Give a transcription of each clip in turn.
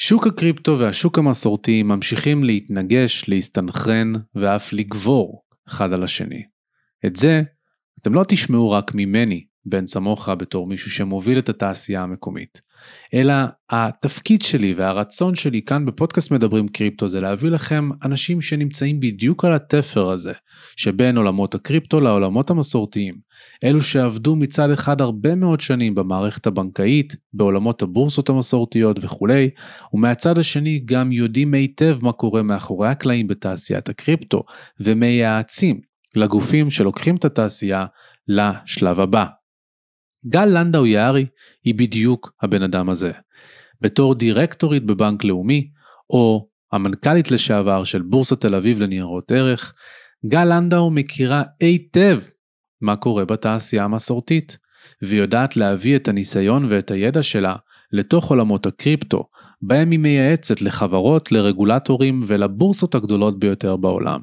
שוק הקריפטו והשוק המסורתי ממשיכים להתנגש, להסתנכרן ואף לגבור אחד על השני. את זה אתם לא תשמעו רק ממני, בן סמוכה, בתור מישהו שמוביל את התעשייה המקומית, אלא התפקיד שלי והרצון שלי כאן בפודקאסט מדברים קריפטו זה להביא לכם אנשים שנמצאים בדיוק על התפר הזה, שבין עולמות הקריפטו לעולמות המסורתיים. אלו שעבדו מצד אחד הרבה מאוד שנים במערכת הבנקאית, בעולמות הבורסות המסורתיות וכולי, ומהצד השני גם יודעים היטב מה קורה מאחורי הקלעים בתעשיית הקריפטו, ומייעצים לגופים שלוקחים את התעשייה לשלב הבא. גל לנדאו יערי היא בדיוק הבן אדם הזה. בתור דירקטורית בבנק לאומי, או המנכ"לית לשעבר של בורסת תל אביב לניירות ערך, גל לנדאו מכירה היטב מה קורה בתעשייה המסורתית, ויודעת להביא את הניסיון ואת הידע שלה לתוך עולמות הקריפטו, בהם היא מייעצת לחברות, לרגולטורים ולבורסות הגדולות ביותר בעולם.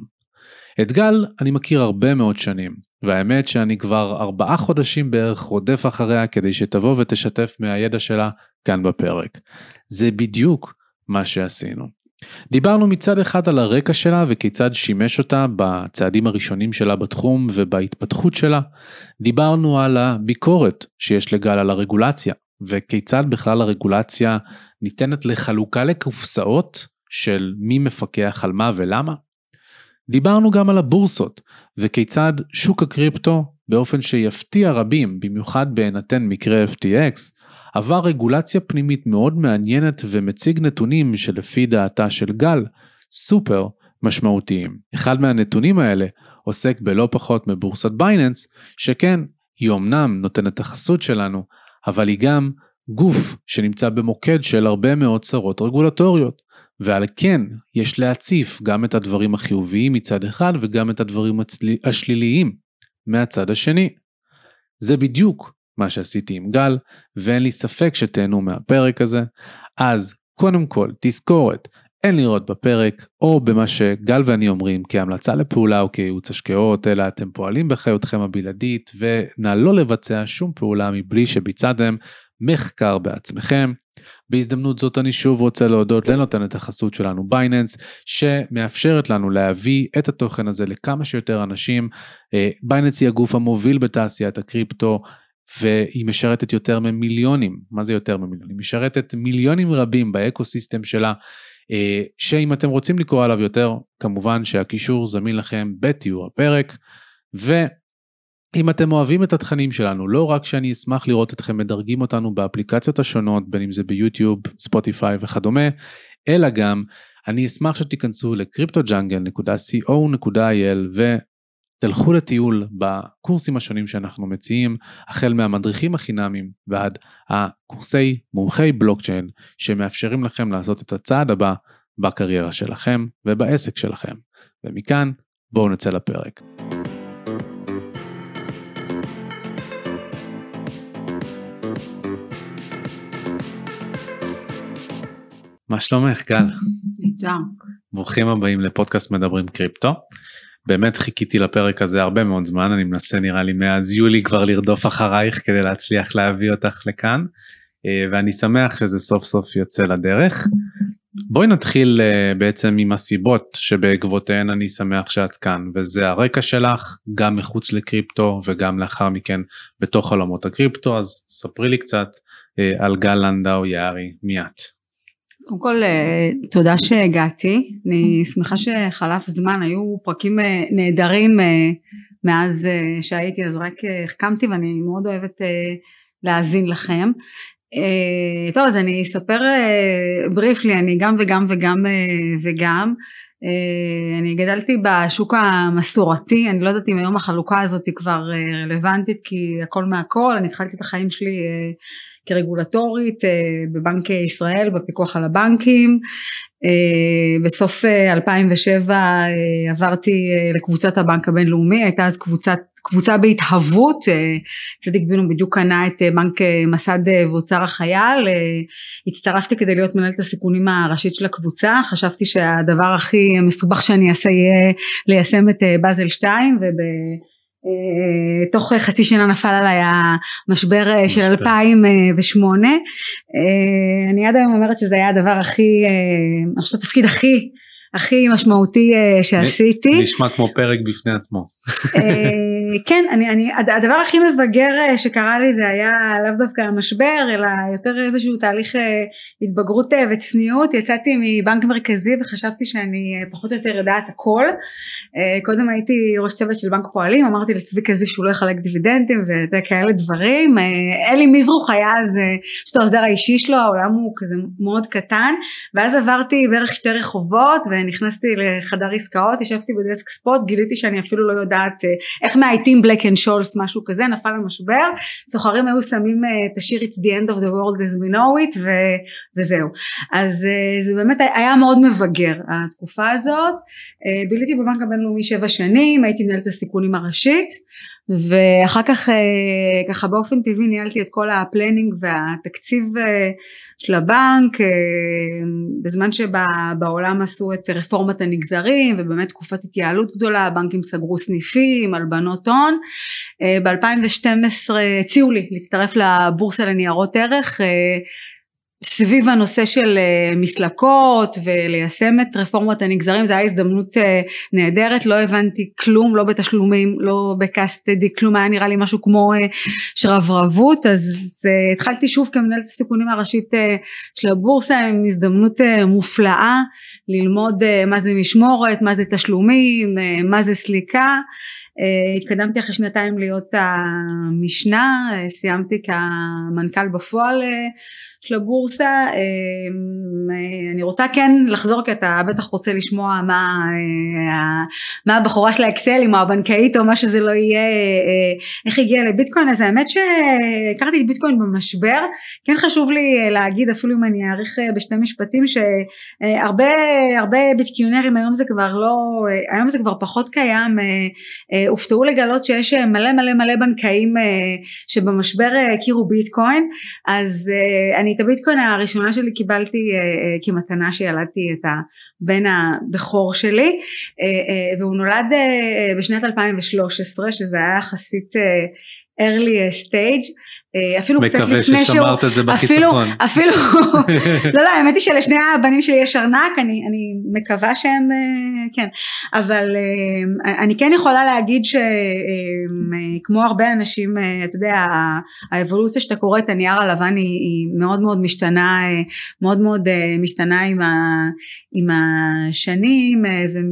את גל אני מכיר הרבה מאוד שנים, והאמת שאני כבר ארבעה חודשים בערך רודף אחריה כדי שתבוא ותשתף מהידע שלה כאן בפרק. זה בדיוק מה שעשינו. דיברנו מצד אחד על הרקע שלה וכיצד שימש אותה בצעדים הראשונים שלה בתחום ובהתפתחות שלה. דיברנו על הביקורת שיש לגל על הרגולציה וכיצד בכלל הרגולציה ניתנת לחלוקה לקופסאות של מי מפקח על מה ולמה. דיברנו גם על הבורסות וכיצד שוק הקריפטו באופן שיפתיע רבים במיוחד בהינתן מקרה FTX עבר רגולציה פנימית מאוד מעניינת ומציג נתונים שלפי דעתה של גל סופר משמעותיים. אחד מהנתונים האלה עוסק בלא פחות מבורסת בייננס שכן היא אמנם נותנת החסות שלנו אבל היא גם גוף שנמצא במוקד של הרבה מאוד צרות רגולטוריות. ועל כן יש להציף גם את הדברים החיוביים מצד אחד וגם את הדברים השליליים מהצד השני. זה בדיוק מה שעשיתי עם גל ואין לי ספק שתהנו מהפרק הזה. אז קודם כל תזכורת אין לראות בפרק או במה שגל ואני אומרים כהמלצה לפעולה או כייעוץ השקעות אלא אתם פועלים באחריותכם הבלעדית ונא לא לבצע שום פעולה מבלי שביצעתם מחקר בעצמכם. בהזדמנות זאת אני שוב רוצה להודות לנותנת החסות שלנו Binance שמאפשרת לנו להביא את התוכן הזה לכמה שיותר אנשים. Binance היא הגוף המוביל בתעשיית הקריפטו והיא משרתת יותר ממיליונים, מה זה יותר ממיליונים? היא משרתת מיליונים רבים ב ecosystem שלה, שאם אתם רוצים לקרוא עליו יותר, כמובן שהקישור זמין לכם בתיאור הפרק. ו... אם אתם אוהבים את התכנים שלנו, לא רק שאני אשמח לראות אתכם מדרגים אותנו באפליקציות השונות, בין אם זה ביוטיוב, ספוטיפיי וכדומה, אלא גם אני אשמח שתיכנסו ל-cryptojungle.co.il ותלכו לטיול בקורסים השונים שאנחנו מציעים, החל מהמדריכים החינמים ועד הקורסי מומחי בלוקצ'יין שמאפשרים לכם לעשות את הצעד הבא בקריירה שלכם ובעסק שלכם. ומכאן בואו נצא לפרק. מה שלומך גל? נהדר. ברוכים הבאים לפודקאסט מדברים קריפטו. באמת חיכיתי לפרק הזה הרבה מאוד זמן אני מנסה נראה לי מאז יולי כבר לרדוף אחרייך כדי להצליח להביא אותך לכאן אה, ואני שמח שזה סוף סוף יוצא לדרך. בואי נתחיל אה, בעצם עם הסיבות שבעקבותיהן אני שמח שאת כאן וזה הרקע שלך גם מחוץ לקריפטו וגם לאחר מכן בתוך עולמות הקריפטו אז ספרי לי קצת אה, על גל לנדאו יערי מי את. קודם כל אה, תודה שהגעתי, אני שמחה שחלף זמן, היו פרקים אה, נהדרים אה, מאז שהייתי אז רק החכמתי ואני מאוד אוהבת להאזין לכם. טוב אז אני אספר בריפלי, אני גם וגם וגם וגם, אני גדלתי בשוק המסורתי, אני לא יודעת אם היום החלוקה הזאת היא כבר רלוונטית כי הכל מהכל, אני התחלתי את החיים שלי כרגולטורית אה, בבנק ישראל בפיקוח על הבנקים. אה, בסוף 2007 אה, עברתי לקבוצת הבנק הבינלאומי. הייתה אז קבוצת קבוצה בהתהוות צדיק בינו בדיוק קנה את בנק מסד ואוצר החייל. הצטרפתי כדי להיות מנהלת הסיכונים הראשית של הקבוצה. חשבתי שהדבר הכי מסובך שאני אעשה יהיה ליישם את באזל 2 וב תוך חצי שנה נפל עליי המשבר של 2008. אני עד היום אומרת שזה היה הדבר הכי, אני חושבת התפקיד הכי הכי משמעותי uh, שעשיתי. נשמע כמו פרק בפני עצמו. uh, כן, אני, אני, הדבר הכי מבגר uh, שקרה לי זה היה לאו דווקא המשבר, אלא יותר איזשהו תהליך התבגרות וצניעות. יצאתי מבנק מרכזי וחשבתי שאני פחות או יותר יודעת הכל. קודם הייתי ראש צוות של בנק פועלים, אמרתי לצבי זיף שהוא לא יחלק דיבידנדים וכאלה דברים. אלי מזרוך היה אז, את העוזר האישי שלו, העולם הוא כזה מאוד קטן, ואז עברתי בערך שתי רחובות. נכנסתי לחדר עסקאות, ישבתי ב desk spot, גיליתי שאני אפילו לא יודעת אה, איך מאייתים Black and Scholes, משהו כזה, נפל המשבר, סוחרים היו שמים אה, את השיר It's the end of the world as we know it, ו, וזהו. אז אה, זה באמת היה מאוד מבגר התקופה הזאת, ביליתי בבנק הבינלאומי שבע שנים, הייתי מנהלת הסיכונים הראשית, ואחר כך ככה באופן טבעי ניהלתי את כל ה planning והתקציב של הבנק בזמן שבעולם עשו את רפורמת הנגזרים ובאמת תקופת התייעלות גדולה הבנקים סגרו סניפים הלבנות הון. ב-2012 הציעו לי להצטרף לבורסה לניירות ערך סביב הנושא של אה, מסלקות וליישם את רפורמת הנגזרים, זו הייתה הזדמנות אה, נהדרת, לא הבנתי כלום, לא בתשלומים, לא בקסטדי, כלום, היה נראה לי משהו כמו אה, שרברבות, אז התחלתי שוב כמנהלת הסיכונים הראשית של הבורסה, עם הזדמנות מופלאה ללמוד מה זה משמורת, מה זה תשלומים, מה זה סליקה. התקדמתי אחרי שנתיים להיות המשנה, סיימתי כמנכ"ל בפועל של הבורסה אמ, אני רוצה כן לחזור כי אתה בטח רוצה לשמוע מה, אה, מה הבחורה של האקסלים או הבנקאית או מה שזה לא יהיה אה, איך הגיע לביטקוין. אז האמת שהכרתי את ביטקוין במשבר. כן חשוב לי להגיד אפילו אם אני אעריך אה, בשתי משפטים שהרבה הרבה ביטקיונרים היום זה כבר לא היום זה כבר פחות קיים הופתעו לגלות שיש מלא מלא מלא בנקאים שבמשבר הכירו ביטקוין. אז אני את הביטקוין הראשונה שלי קיבלתי uh, uh, כמתנה שילדתי את הבן הבכור שלי uh, uh, והוא נולד uh, בשנת 2013 שזה היה יחסית uh, early stage אה, אפילו קצת לפני שהוא, מקווה ששמרת את זה בחיסכון. אפילו, אפילו, לא לא האמת היא שלשני הבנים שלי יש ארנק, אני, אני מקווה שהם, אה, כן, אבל אה, אני כן יכולה להגיד שכמו הרבה אנשים, אתה יודע, האבולוציה שאתה קורא את הנייר הלבן היא, היא מאוד מאוד משתנה, מאוד מאוד משתנה עם, ה, עם השנים ומ...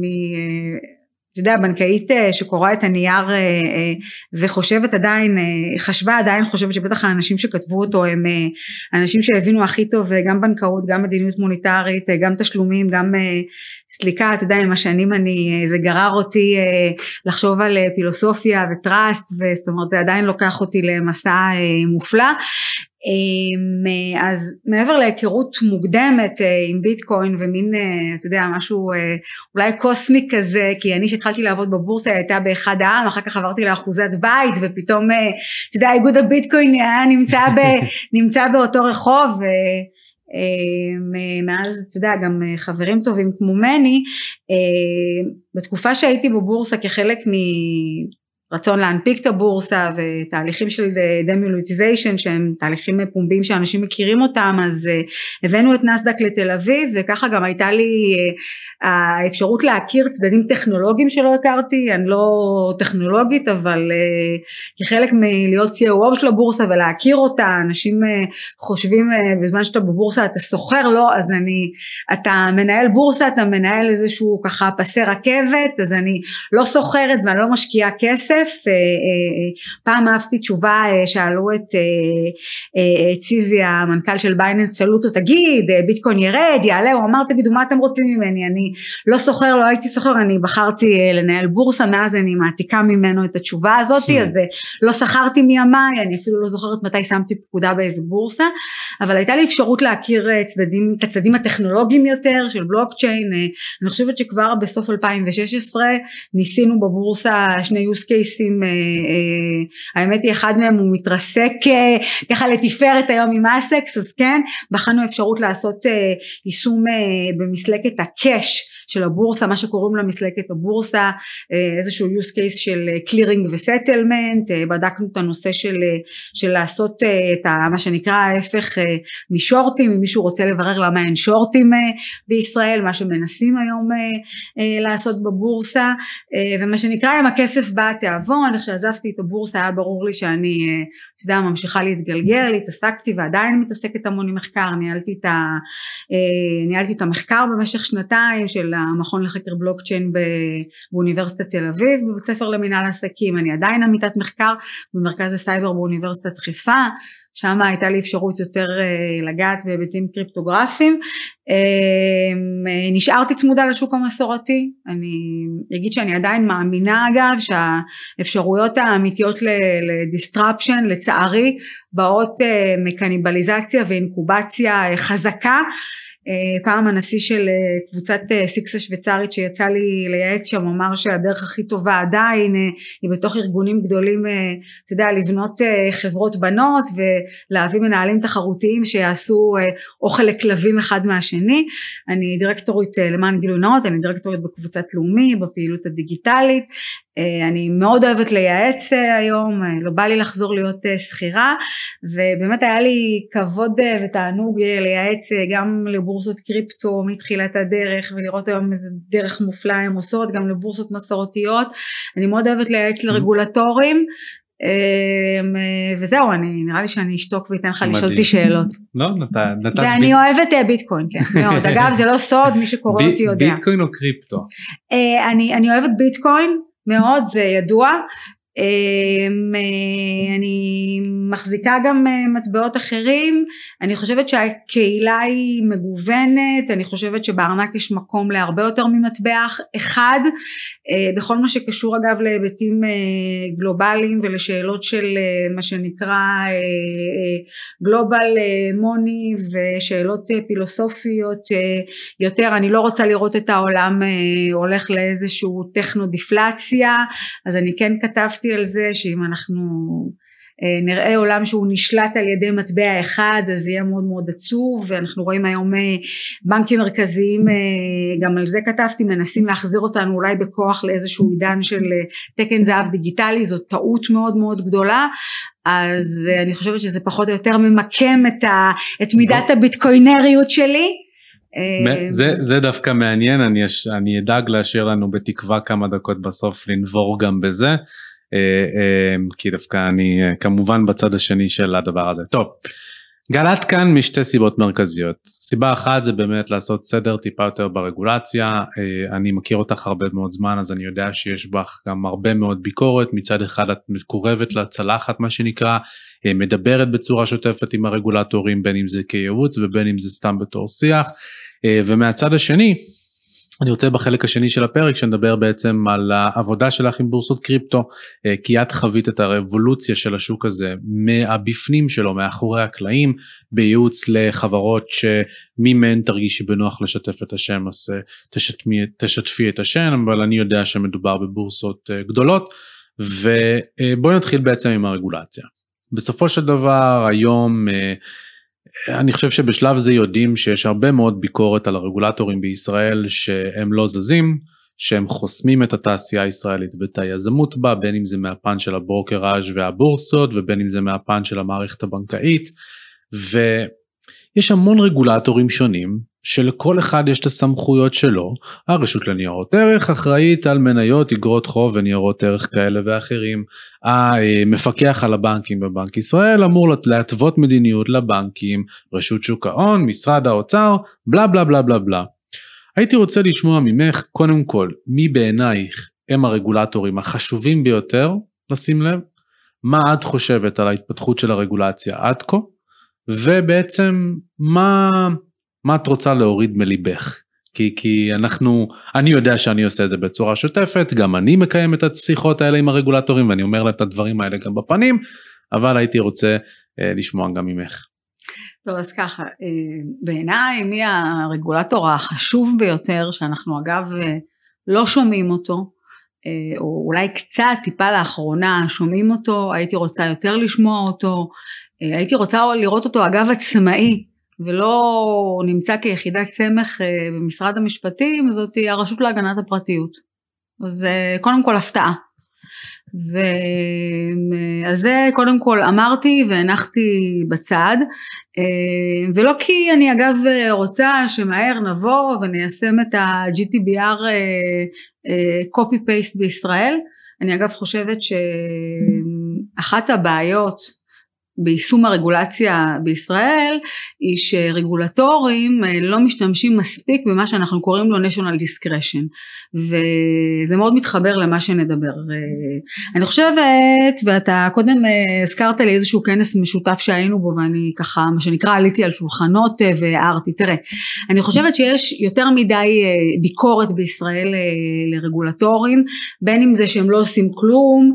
אתה יודע, בנקאית אה, שקוראה את הנייר אה, אה, וחושבת עדיין, חשבה עדיין חושבת שבטח האנשים שכתבו אותו הם אנשים שהבינו הכי טוב גם בנקאות, גם מדיניות מוניטרית, גם תשלומים, גם סליקה, אתה יודע, עם השנים אני, זה גרר אותי לחשוב על פילוסופיה וטראסט, זאת אומרת זה עדיין לוקח אותי למסע מופלא. אמ, אז מעבר להיכרות מוקדמת אה, עם ביטקוין ומין אה, אתה יודע משהו אה, אולי קוסמי כזה כי אני שהתחלתי לעבוד בבורסה הייתה באחד העם אחר כך עברתי לאחוזת בית ופתאום אתה יודע איגוד הביטקוין היה נמצא, ב, נמצא באותו רחוב מאז אתה יודע גם חברים טובים כמו מני בתקופה שהייתי בבורסה כחלק מ... רצון להנפיק את הבורסה ותהליכים של דמיוליטיזיישן שהם תהליכים פומביים שאנשים מכירים אותם אז uh, הבאנו את נסדק לתל אביב וככה גם הייתה לי uh, האפשרות להכיר צדדים טכנולוגיים שלא הכרתי אני לא טכנולוגית אבל כחלק מלהיות COO של הבורסה ולהכיר אותה אנשים חושבים בזמן שאתה בבורסה אתה סוחר לא אז אני אתה מנהל בורסה אתה מנהל איזשהו ככה פסי רכבת אז אני לא סוחרת ואני לא משקיעה כסף כסף, אה, אה, אה, פעם אהבתי תשובה, שאלו את, ציזי המנכ"ל של בייננס, שאלו אותו תגיד ביטקוין ירד, יעלה, הוא אמר תגידו מה אתם רוצים ממני, אני לא סוחר, לא הייתי סוחר, אני בחרתי לנהל בורסה, מאז אני מעתיקה ממנו את התשובה הזאת, hmm. אז לא שכרתי מימיי, אני אפילו לא זוכרת מתי שמתי פקודה באיזה בורסה, אבל הייתה לי אפשרות להכיר צדדים, את הצדדים הטכנולוגיים יותר של בלוקצ'יין, אני חושבת שכבר בסוף 2016 ניסינו בבורסה שני use קייסים, האמת היא אחד מהם הוא מתרסק ככה לתפארת היום עם אסקס, אז כן, בחנו אפשרות לעשות יישום במסלקת הקאש של הבורסה, מה שקוראים לה מסלקת הבורסה, איזשהו use case של קלירינג וסטלמנט, בדקנו את הנושא של, של לעשות את ה, מה שנקרא ההפך משורטים, אם מישהו רוצה לברר למה אין שורטים בישראל, מה שמנסים היום לעשות בבורסה, ומה שנקרא אם הכסף בא התיאבון, איך שעזבתי את הבורסה היה ברור לי שאני, אתה יודע, ממשיכה להתגלגל, התעסקתי ועדיין מתעסקת המון עם מחקר, ניהלתי את, ה, ניהלתי את המחקר במשך שנתיים של המכון לחקר בלוקצ'יין באוניברסיטת תל אביב, בבית ספר למנהל עסקים, אני עדיין עמיתת מחקר במרכז הסייבר באוניברסיטת חיפה, שם הייתה לי אפשרות יותר לגעת בהיבטים קריפטוגרפיים. נשארתי צמודה לשוק המסורתי, אני אגיד שאני עדיין מאמינה אגב שהאפשרויות האמיתיות ל disruption לצערי באות מקניבליזציה ואינקובציה חזקה פעם הנשיא של קבוצת סיקס השוויצרית שיצא לי לייעץ שם אמר שהדרך הכי טובה עדיין היא בתוך ארגונים גדולים אתה יודע לבנות חברות בנות ולהביא מנהלים תחרותיים שיעשו אוכל לכלבים אחד מהשני. אני דירקטורית למען גילוי נאות אני דירקטורית בקבוצת לאומי בפעילות הדיגיטלית אני מאוד אוהבת לייעץ היום, לא בא לי לחזור להיות שכירה ובאמת היה לי כבוד ותענוג לייעץ גם לבורסות קריפטו מתחילת הדרך ולראות היום איזה דרך מופלאה הם עושות, גם לבורסות מסורתיות, אני מאוד אוהבת לייעץ לרגולטורים וזהו, אני, נראה לי שאני אשתוק ואתן לך לשאול אותי שאלות. לא, נתת... ואני אוהבת ביטקוין, כן, מאוד. אגב, זה לא סוד, מי שקורא אותי יודע. ביטקוין או קריפטו? אני אוהבת ביטקוין. מאוד זה ידוע אני מחזיקה גם מטבעות אחרים. אני חושבת שהקהילה היא מגוונת. אני חושבת שבארנק יש מקום להרבה יותר ממטבע אחד. בכל מה שקשור אגב להיבטים גלובליים ולשאלות של מה שנקרא גלובל מוני ושאלות פילוסופיות יותר. אני לא רוצה לראות את העולם הולך לאיזשהו טכנו דיפלציה אז אני כן כתבתי על זה שאם אנחנו נראה עולם שהוא נשלט על ידי מטבע אחד אז זה יהיה מאוד מאוד עצוב ואנחנו רואים היום בנקים מרכזיים גם על זה כתבתי מנסים להחזיר אותנו אולי בכוח לאיזשהו עידן של תקן זהב דיגיטלי זאת טעות מאוד מאוד גדולה. אז אני חושבת שזה פחות או יותר ממקם את, ה, את מידת הביטקוינריות שלי. זה, זה דווקא מעניין, אני, אני אדאג להשאיר לנו בתקווה כמה דקות בסוף לנבור גם בזה, כי דווקא אני כמובן בצד השני של הדבר הזה. טוב, גלת כאן משתי סיבות מרכזיות. סיבה אחת זה באמת לעשות סדר טיפה יותר ברגולציה, אני מכיר אותך הרבה מאוד זמן אז אני יודע שיש בך גם הרבה מאוד ביקורת, מצד אחד את מקורבת לצלחת מה שנקרא, מדברת בצורה שוטפת עם הרגולטורים בין אם זה כייעוץ ובין אם זה סתם בתור שיח. ומהצד השני אני רוצה בחלק השני של הפרק שנדבר בעצם על העבודה שלך עם בורסות קריפטו כי את חווית את הרבולוציה של השוק הזה מהבפנים שלו מאחורי הקלעים בייעוץ לחברות שמי מהן תרגישי בנוח לשתף את השם אז תשתפי, תשתפי את השם אבל אני יודע שמדובר בבורסות גדולות ובואי נתחיל בעצם עם הרגולציה. בסופו של דבר היום אני חושב שבשלב זה יודעים שיש הרבה מאוד ביקורת על הרגולטורים בישראל שהם לא זזים, שהם חוסמים את התעשייה הישראלית ואת היזמות בה, בין אם זה מהפן של הברוקראז' והבורסות ובין אם זה מהפן של המערכת הבנקאית. ויש המון רגולטורים שונים שלכל אחד יש את הסמכויות שלו, הרשות לניירות ערך אחראית על מניות, אגרות חוב וניירות ערך כאלה ואחרים, המפקח על הבנקים בבנק ישראל אמור להתוות מדיניות לבנקים, רשות שוק ההון, משרד האוצר, בלה בלה בלה בלה בלה. הייתי רוצה לשמוע ממך קודם כל מי בעינייך הם הרגולטורים החשובים ביותר לשים לב, מה את חושבת על ההתפתחות של הרגולציה עד כה, ובעצם מה מה את רוצה להוריד מליבך? כי, כי אנחנו, אני יודע שאני עושה את זה בצורה שוטפת, גם אני מקיים את השיחות האלה עם הרגולטורים ואני אומר להם את הדברים האלה גם בפנים, אבל הייתי רוצה אה, לשמוע גם ממך. טוב אז ככה, אה, בעיניי מי הרגולטור החשוב ביותר, שאנחנו אגב אה, לא שומעים אותו, אה, או אולי קצת טיפה לאחרונה שומעים אותו, הייתי רוצה יותר לשמוע אותו, אה, הייתי רוצה לראות אותו אגב עצמאי ולא נמצא כיחידת סמך במשרד המשפטים, זאת הרשות להגנת הפרטיות. אז קודם כל הפתעה. ואז זה קודם כל אמרתי והנחתי בצד אה, ולא כי אני אגב רוצה שמהר נבוא וניישם את ה-GTBR אה, אה, copy paste בישראל אני אגב חושבת שאחת הבעיות ביישום הרגולציה בישראל היא שרגולטורים אה, לא משתמשים מספיק במה שאנחנו קוראים לו national discretion וזה מאוד מתחבר למה שנדבר. אה, אני חושבת ואתה קודם אה, הזכרת לי איזשהו כנס משותף שהיינו בו ואני ככה מה שנקרא עליתי על שולחנות והערתי תראה אני חושבת שיש יותר מדי ביקורת בישראל לרגולטורים בין אם זה שהם לא עושים כלום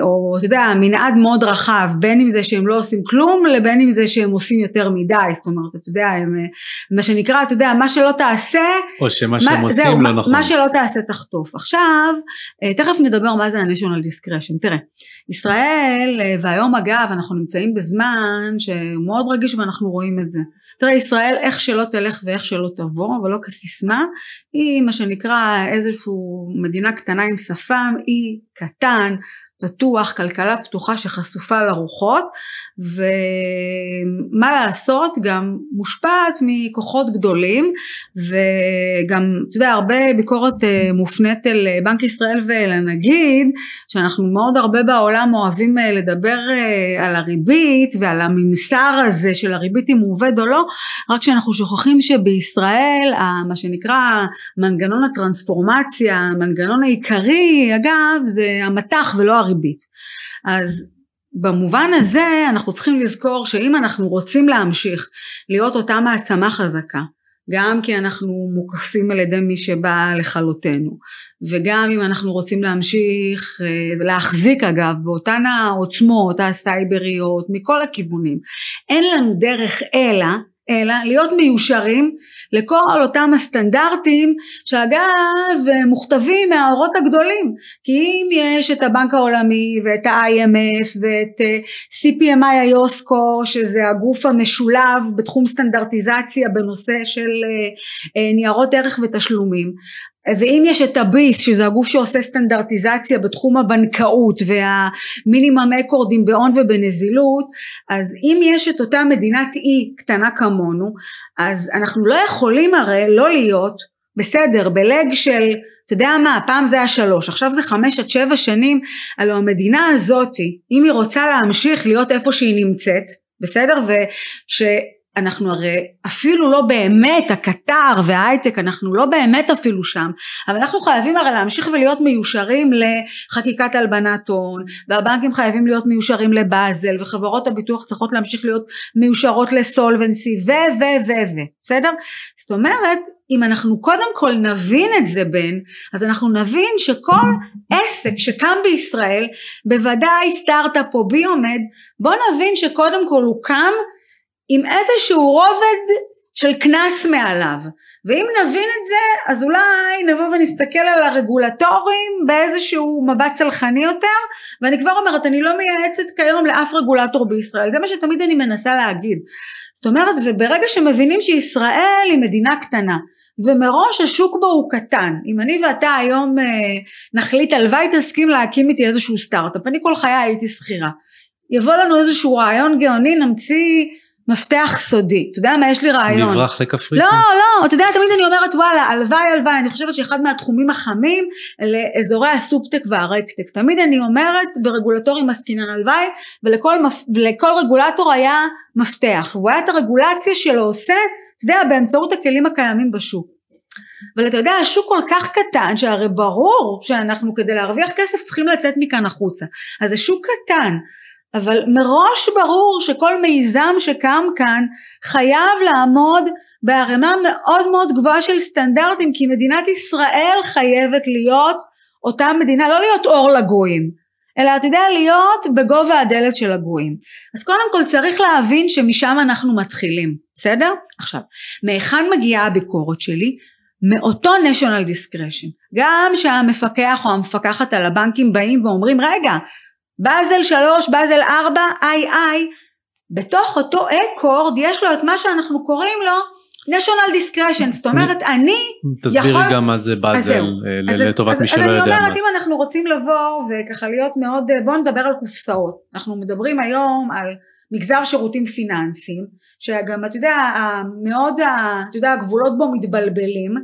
או אתה יודע מנעד מאוד רחב בין אם זה שהם לא עושים כלום לבין אם זה שהם עושים יותר מדי זאת אומרת אתה יודע הם, מה שנקרא אתה יודע מה שלא תעשה או שמה שהם עושים זהו, לא נכון. מה שלא תעשה תחטוף. עכשיו אה, תכף נדבר מה זה ה-national discretion. תראה ישראל אה, והיום אגב אנחנו נמצאים בזמן שמאוד רגיש ואנחנו רואים את זה. תראה ישראל איך שלא תלך ואיך שלא תבוא אבל לא כסיסמה היא מה שנקרא איזושהי מדינה קטנה עם שפם אי קטן פתוח, כלכלה פתוחה שחשופה לרוחות ומה לעשות גם מושפעת מכוחות גדולים וגם אתה יודע הרבה ביקורת אה, מופנית אל אה, בנק ישראל ואל הנגיד שאנחנו מאוד הרבה בעולם אוהבים אה, לדבר על הריבית ועל הממסר הזה של הריבית אם הוא עובד או לא רק שאנחנו שוכחים שבישראל מה שנקרא מנגנון הטרנספורמציה המנגנון העיקרי אגב זה המטח ולא הריבית. אז במובן הזה אנחנו צריכים לזכור שאם אנחנו רוצים להמשיך להיות אותה מעצמה חזקה גם כי אנחנו מוקפים על ידי מי שבא לכלותנו וגם אם אנחנו רוצים להמשיך אה, אגב באותן העוצמות הסייבריות מכל הכיוונים אין לנו דרך אלא אלא להיות מיושרים לכל אותם הסטנדרטים שאגב מוכתבים מהאורות הגדולים. כי אם יש את הבנק העולמי ואת ה-IMF ואת אה, CPMI היוסקו שזה הגוף המשולב בתחום סטנדרטיזציה בנושא של אה, אה, ניירות ערך ותשלומים ואם יש את הביס שזה הגוף שעושה סטנדרטיזציה בתחום הבנקאות והמינימום אקורדים בהון ובנזילות אז אם יש את אותה מדינת אי קטנה כמונו אז אנחנו לא יכולים הרי לא להיות בסדר בלג של אתה יודע מה פעם זה היה שלוש עכשיו זה חמש עד שבע שנים הלוא המדינה הזאתי אם היא רוצה להמשיך להיות איפה שהיא נמצאת בסדר? וש אנחנו הרי אפילו לא באמת הקטר וההייטק אנחנו לא באמת אפילו שם אבל אנחנו חייבים הרי להמשיך ולהיות מיושרים לחקיקת הלבנת הון והבנקים חייבים להיות מיושרים לבאזל וחברות הביטוח צריכות להמשיך להיות מיושרות לסולבנסי ו ו ו ו בסדר? זאת אומרת אם אנחנו קודם כל נבין את זה בן אז אנחנו נבין שכל עסק שקם בישראל בוודאי סטארט-אפ או ביומד בוא נבין שקודם כל הוא קם עם איזשהו רובד של קנס מעליו. ואם נבין את זה אז אולי נבוא ונסתכל על הרגולטורים באיזשהו מבט סלחני יותר ואני כבר אומרת אני לא מייעצת כיום לאף רגולטור בישראל. זה מה שתמיד אני מנסה להגיד. זאת אומרת וברגע שמבינים שישראל היא מדינה קטנה ומראש השוק בו הוא קטן אם אני ואתה היום אה, נחליט הלוואי תסכים להקים איתי איזשהו סטארט-אפ אני כל חיי הייתי שכירה. יבוא לנו איזשהו רעיון גאוני נמציא מפתח סודי, אתה יודע מה? יש לי רעיון. נברח לקפריסין. לא, לא, אתה יודע תמיד אני אומרת וואלה הלוואי הלוואי, אני חושבת שאחד מהתחומים החמים לאזורי הסופטק והרקטק, תמיד אני אומרת ברגולטורים עסקינן הלוואי ולכל ולכל רגולטור היה מפתח, והוא היה את הרגולציה שלו עושה, אתה יודע, באמצעות הכלים הקיימים בשוק. אבל אתה יודע השוק כל כך קטן שהרי ברור שאנחנו כדי להרוויח כסף צריכים לצאת מכאן החוצה. אז זה שוק קטן אבל מראש ברור שכל מיזם שקם כאן חייב לעמוד בערימה מאוד מאוד גבוהה של סטנדרטים כי מדינת ישראל חייבת להיות אותה מדינה לא להיות אור לגויים אלא אתה יודע להיות בגובה הדלת של הגויים אז קודם כל צריך להבין שמשם אנחנו מתחילים בסדר? עכשיו מהיכן מגיעה הביקורת שלי? מאותו national discretion. גם שהמפקח או המפקחת על הבנקים באים ואומרים רגע באזל 3, באזל 4, איי איי, בתוך אותו אקורד יש לו את מה שאנחנו קוראים לו national discretion, זאת אומרת אני תסבירי יכול... גם מה זה באזל אה, לטובת מי שלא יודע מה אז אני אומרת אם אנחנו רוצים לבוא וככה להיות מאוד, אה, בואו נדבר על קופסאות, אנחנו מדברים היום על מגזר שירותים פיננסיים, שגם אתה יודע, מאוד, אתה יודע, הגבולות בו מתבלבלים,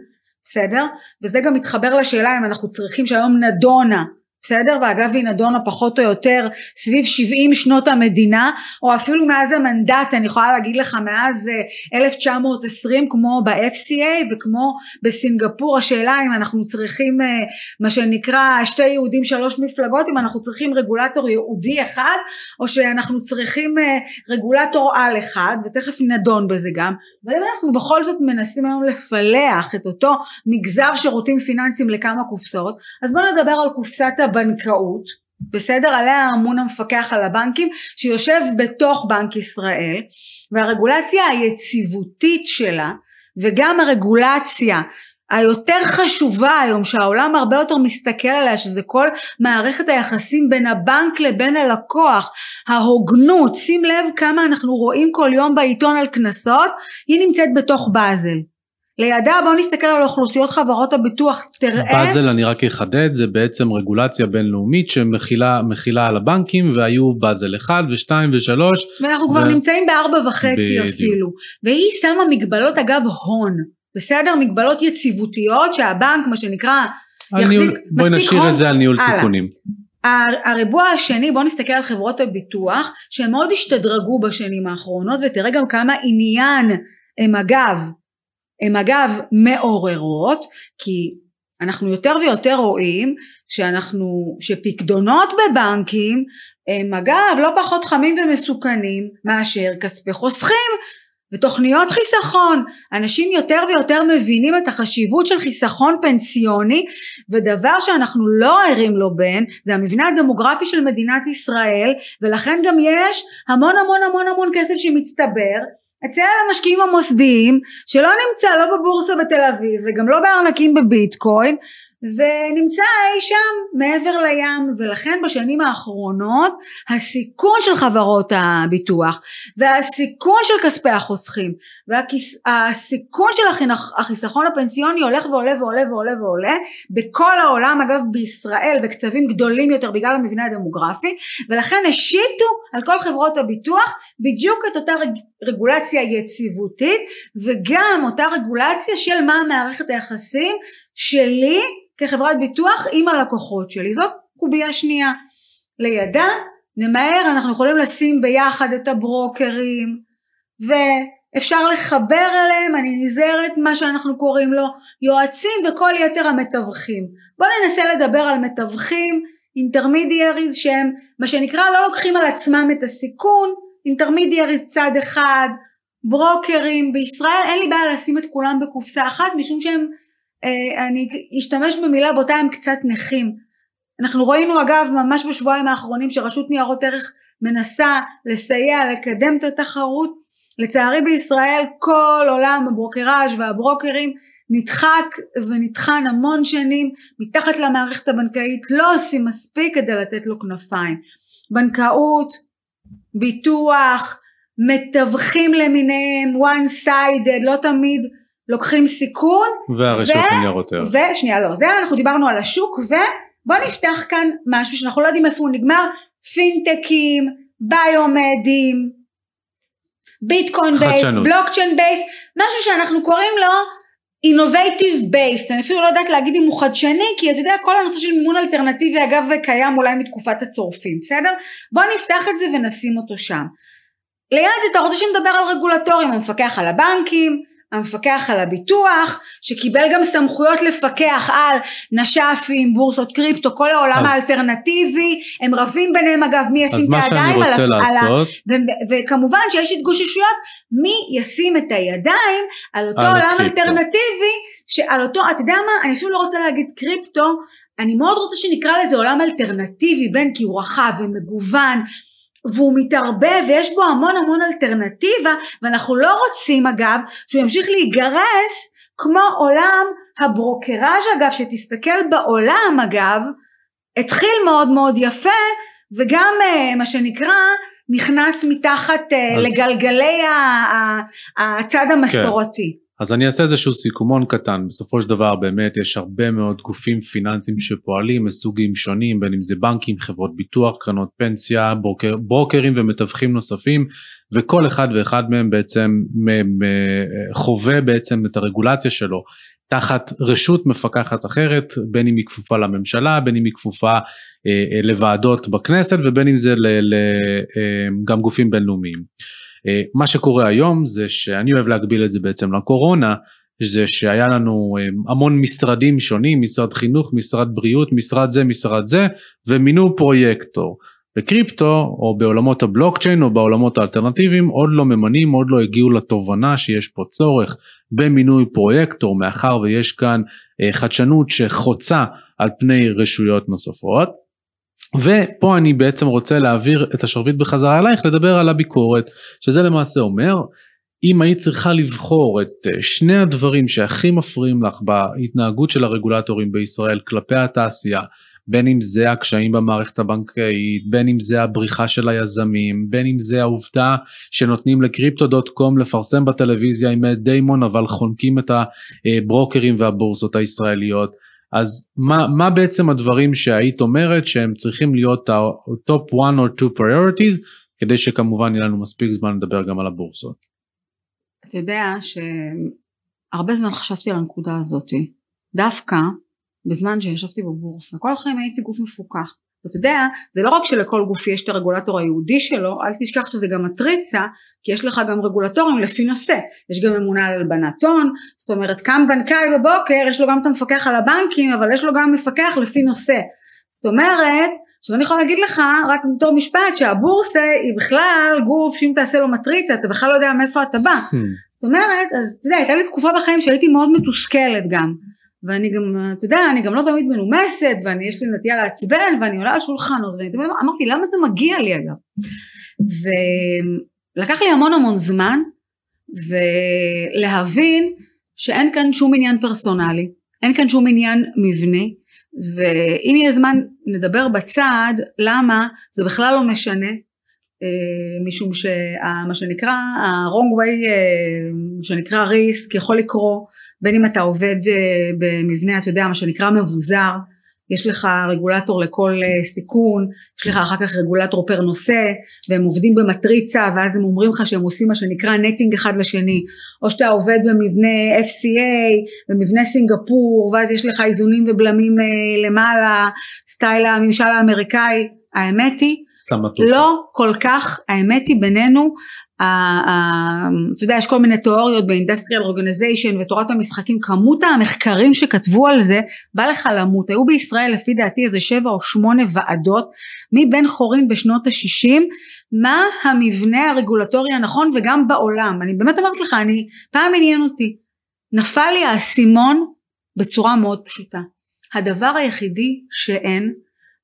בסדר? וזה גם מתחבר לשאלה אם אנחנו צריכים שהיום נדונה בסדר? ואגב היא נדונה פחות או יותר סביב 70 שנות המדינה או אפילו מאז המנדט אני יכולה להגיד לך מאז 1920 אה, כמו ב-FCA וכמו בסינגפור. השאלה אם אנחנו צריכים אה, מה שנקרא שתי יהודים שלוש מפלגות אם אנחנו צריכים רגולטור יהודי אחד או שאנחנו צריכים אה, רגולטור על אחד ותכף נדון בזה גם. ואם אנחנו בכל זאת מנסים היום לפלח את אותו מגזר שירותים פיננסיים לכמה קופסאות אז בואו נדבר על קופסת הבנקאות, בסדר? עליה אמון המפקח על הבנקים שיושב בתוך בנק ישראל והרגולציה היציבותית שלה וגם הרגולציה היותר חשובה היום שהעולם הרבה יותר מסתכל עליה שזה כל מערכת היחסים בין הבנק לבין הלקוח ההוגנות שים לב כמה אנחנו רואים כל יום בעיתון על קנסות היא נמצאת בתוך באזל לידה בואו נסתכל על אוכלוסיות חברות הביטוח תראה. באזל אני רק אחדד זה בעצם רגולציה בינלאומית שמכילה על הבנקים והיו באזל 1 ו2 ו3 ואנחנו ו... כבר נמצאים בארבע וחצי בדיוק. אפילו. והיא שמה מגבלות אגב הון. בסדר? מגבלות יציבותיות שהבנק מה שנקרא יחזיק ניהול, בואי נשאיר את זה על ניהול הלאה. סיכונים. הריבוע השני בוא נסתכל על חברות הביטוח שהם מאוד השתדרגו בשנים האחרונות ותראה גם כמה עניין הם אגב הן אגב מעוררות כי אנחנו יותר ויותר רואים שאנחנו, שפקדונות בבנקים הם אגב לא פחות חמים ומסוכנים מאשר כספי חוסכים ותוכניות חיסכון. אנשים יותר ויותר מבינים את החשיבות של חיסכון פנסיוני ודבר שאנחנו לא ערים לו בין זה המבנה הדמוגרפי של מדינת ישראל ולכן גם יש המון המון המון המון כסף שמצטבר אצל המשקיעים המוסדיים שלא נמצא לא בבורסה בתל אביב וגם לא בארנקים בביטקוין ונמצא אי שם מעבר לים ולכן בשנים האחרונות הסיכון של חברות הביטוח והסיכון של כספי החוסכים והסיכון של החיסכון הפנסיוני הולך ועולה ועולה ועולה ועולה בכל העולם אגב בישראל בקצבים גדולים יותר בגלל המבנה הדמוגרפי ולכן השיתו על כל חברות הביטוח בדיוק את אותה רגולציה יציבותית וגם אותה רגולציה של מה מערכת היחסים שלי כחברת ביטוח עם הלקוחות שלי. זאת קובייה שנייה. לידה נמהר אנחנו יכולים לשים ביחד את הברוקרים ואפשר לחבר אליהם אני נזהרת מה שאנחנו קוראים לו יועצים וכל יתר המתווכים. בואו ננסה לדבר על מתווכים אינטרמידיאריז שהם מה שנקרא לא לוקחים על עצמם את הסיכון אינטרמידיאריז צד אחד ברוקרים. בישראל אין לי בעיה לשים את כולם בקופסה אחת משום שהם אני אשתמש במילה בוטה הם קצת נכים. אנחנו ראינו אגב ממש בשבועיים האחרונים שרשות ניירות ערך מנסה לסייע לקדם את התחרות. לצערי בישראל כל עולם הברוקראז' והברוקרים נדחק ונטחן המון שנים מתחת למערכת הבנקאית לא עושים מספיק כדי לתת לו כנפיים. בנקאות ביטוח מתווכים למיניהם one sided לא תמיד לוקחים סיכון והרשות לניירות ערך. ושנייה לא זה אנחנו דיברנו על השוק ובוא נפתח כאן משהו שאנחנו לא יודעים איפה הוא נגמר פינטקים ביומדים ביטקוין based בלוקצ'יין based משהו שאנחנו קוראים לו innovative based אני אפילו לא יודעת להגיד אם הוא חדשני כי אתה יודע כל הנושא של מימון אלטרנטיבי אגב קיים אולי מתקופת הצורפים בסדר? בוא נפתח את זה ונשים אותו שם. ליד זה אתה רוצה שנדבר על רגולטורים המפקח על הבנקים המפקח על הביטוח שקיבל גם סמכויות לפקח על נש"פים, בורסות קריפטו, כל העולם אז, האלטרנטיבי, הם רבים ביניהם אגב מי ישים את הידיים על, לעשות, ו- וכמובן שיש התגוששויות מי ישים את הידיים על אותו על עולם הקריפטו. אלטרנטיבי, שעל אותו, אתה יודע מה, אני אפילו לא רוצה להגיד קריפטו, אני מאוד רוצה שנקרא לזה עולם אלטרנטיבי בין כי הוא רחב ומגוון והוא מתערבב ויש בו המון המון אלטרנטיבה ואנחנו לא רוצים אגב שהוא ימשיך להיגרס כמו עולם הברוקראז' אגב שתסתכל בעולם אגב התחיל מאוד מאוד יפה וגם uh, מה שנקרא נכנס מתחת uh, אז... לגלגלי הצד המסורתי. כן. אז אני אעשה איזשהו סיכומון קטן, בסופו של דבר באמת יש הרבה מאוד גופים פיננסיים שפועלים מסוגים שונים, בין אם זה בנקים, חברות ביטוח, קרנות פנסיה, ברוקר, ברוקרים ומתווכים נוספים, וכל אחד ואחד מהם בעצם חווה בעצם את הרגולציה שלו תחת רשות מפקחת אחרת, בין אם היא כפופה לממשלה, בין אם היא כפופה אה, לוועדות בכנסת ובין אם זה ל, ל, אה, גם גופים בינלאומיים. אה, מה שקורה היום זה שאני אוהב להגביל את זה בעצם לקורונה, זה שהיה לנו אה, המון משרדים שונים, משרד חינוך, משרד בריאות, משרד זה, משרד זה, ומינו פרויקטור. בקריפטו או בעולמות הבלוקצ'יין או בעולמות האלטרנטיביים עוד לא ממנים, עוד לא הגיעו לתובנה שיש פה צורך במינוי פרויקטור מאחר ויש כאן אה, חדשנות שחוצה על פני רשויות נוספות. ופה אני בעצם רוצה להעביר את השרביט בחזרה אלייך לדבר על הביקורת שזה למעשה אומר אם היית צריכה לבחור את אה, שני הדברים שהכי מפריעים לך בהתנהגות של הרגולטורים בישראל כלפי התעשייה בין אם זה הקשיים במערכת הבנקאית, בין אם זה הבריחה של היזמים, בין אם זה העובדה שנותנים לקריפטו דוט קום לפרסם בטלוויזיה עם דיימון אבל חונקים את הברוקרים והבורסות הישראליות. אז מה, מה בעצם הדברים שהיית אומרת שהם צריכים להיות ה-top one or two priorities כדי שכמובן יהיה לנו מספיק זמן לדבר גם על הבורסות. אתה יודע שהרבה זמן חשבתי על הנקודה הזאתי. דווקא בזמן שישבתי בבורסה. כל החיים הייתי גוף מפוקח. ואתה יודע, זה לא רק שלכל גוף יש את הרגולטור היהודי שלו, אל תשכח שזה גם מטריצה, כי יש לך גם רגולטורים לפי נושא. יש גם ממונה על הלבנת הון, זאת אומרת קם בנקאי בבוקר, יש לו גם את המפקח על הבנקים, אבל יש לו גם מפקח לפי נושא. זאת אומרת, עכשיו אני יכולה להגיד לך, רק בתור משפט, שהבורסה היא בכלל גוף שאם תעשה לו מטריצה, אתה בכלל לא יודע מאיפה אתה בא. Hmm. זאת אומרת, אז אתה יודע, הייתה לי תקופה בחיים שהייתי מאוד מתוסכלת גם. ואני גם, אתה יודע, אני גם לא תמיד מנומסת, ואני יש לי נטייה לעצבן, ואני עולה על שולחנות, ואני תמיד אמרתי, למה זה מגיע לי אגב? ולקח לי המון המון זמן, ולהבין שאין כאן שום עניין פרסונלי, אין כאן שום עניין מבני, ואם יהיה זמן נדבר בצד, למה זה בכלל לא משנה, משום שמה שנקרא ה-wrong way אה, שנקרא ריסק יכול לקרות בין אם אתה עובד אה, במבנה אתה יודע מה שנקרא מבוזר יש לך רגולטור לכל סיכון, יש לך אחר כך רגולטור פר נושא, והם עובדים במטריצה, ואז הם אומרים לך שהם עושים מה שנקרא netting אחד לשני, או שאתה עובד במבנה FCA, במבנה סינגפור, ואז יש לך איזונים ובלמים למעלה, סטייל הממשל האמריקאי, האמת היא, לא כל כך, האמת היא בינינו, אתה יודע יש כל מיני תיאוריות ב industrial organization ותורת המשחקים, כמות המחקרים שכתבו על זה, בא לך למות, היו בישראל לפי דעתי איזה שבע או שמונה ועדות, מבין חורין בשנות ה-60, מה המבנה הרגולטורי הנכון וגם בעולם, אני באמת אומרת לך, אני, פעם עניין אותי, נפל לי האסימון בצורה מאוד פשוטה, הדבר היחידי שאין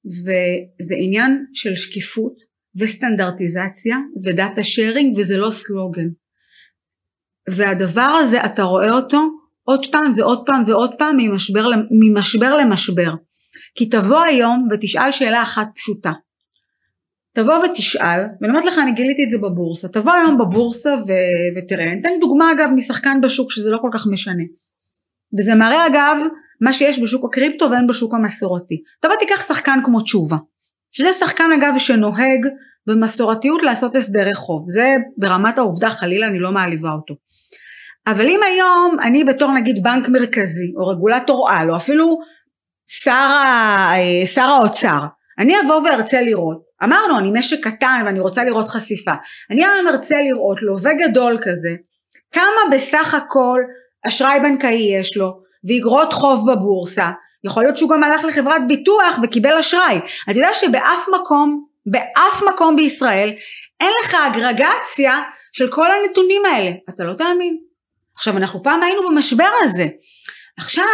וזה עניין של שקיפות וסטנדרטיזציה ודאטה שיירינג וזה לא סלוגן. והדבר הזה אתה רואה אותו עוד פעם ועוד פעם ועוד פעם ממשבר, ממשבר למשבר. כי תבוא היום ותשאל שאלה אחת פשוטה. תבוא ותשאל ואני אומרת לך אני גיליתי את זה בבורסה. תבוא היום בבורסה ו... ותראה. אני אתן דוגמה אגב משחקן בשוק שזה לא כל כך משנה. וזה מראה אגב מה שיש בשוק הקריפטו ואין בשוק המסורתי. אתה בא תיקח שחקן כמו תשובה, שזה שחקן אגב שנוהג במסורתיות לעשות הסדרי חוב, זה ברמת העובדה חלילה אני לא מעליבה אותו. אבל אם היום אני בתור נגיד בנק מרכזי או רגולטור על או אפילו שר, אה, שר האוצר, אני אבוא וארצה לראות, אמרנו אני משק קטן ואני רוצה לראות חשיפה, אני היום ארצה לראות לווה גדול כזה, כמה בסך הכל אשראי בנקאי יש לו, ואגרות חוב בבורסה, יכול להיות שהוא גם הלך לחברת ביטוח וקיבל אשראי. אתה יודע שבאף מקום, באף מקום בישראל, אין לך אגרגציה של כל הנתונים האלה. אתה לא תאמין. עכשיו אנחנו פעם היינו במשבר הזה. עכשיו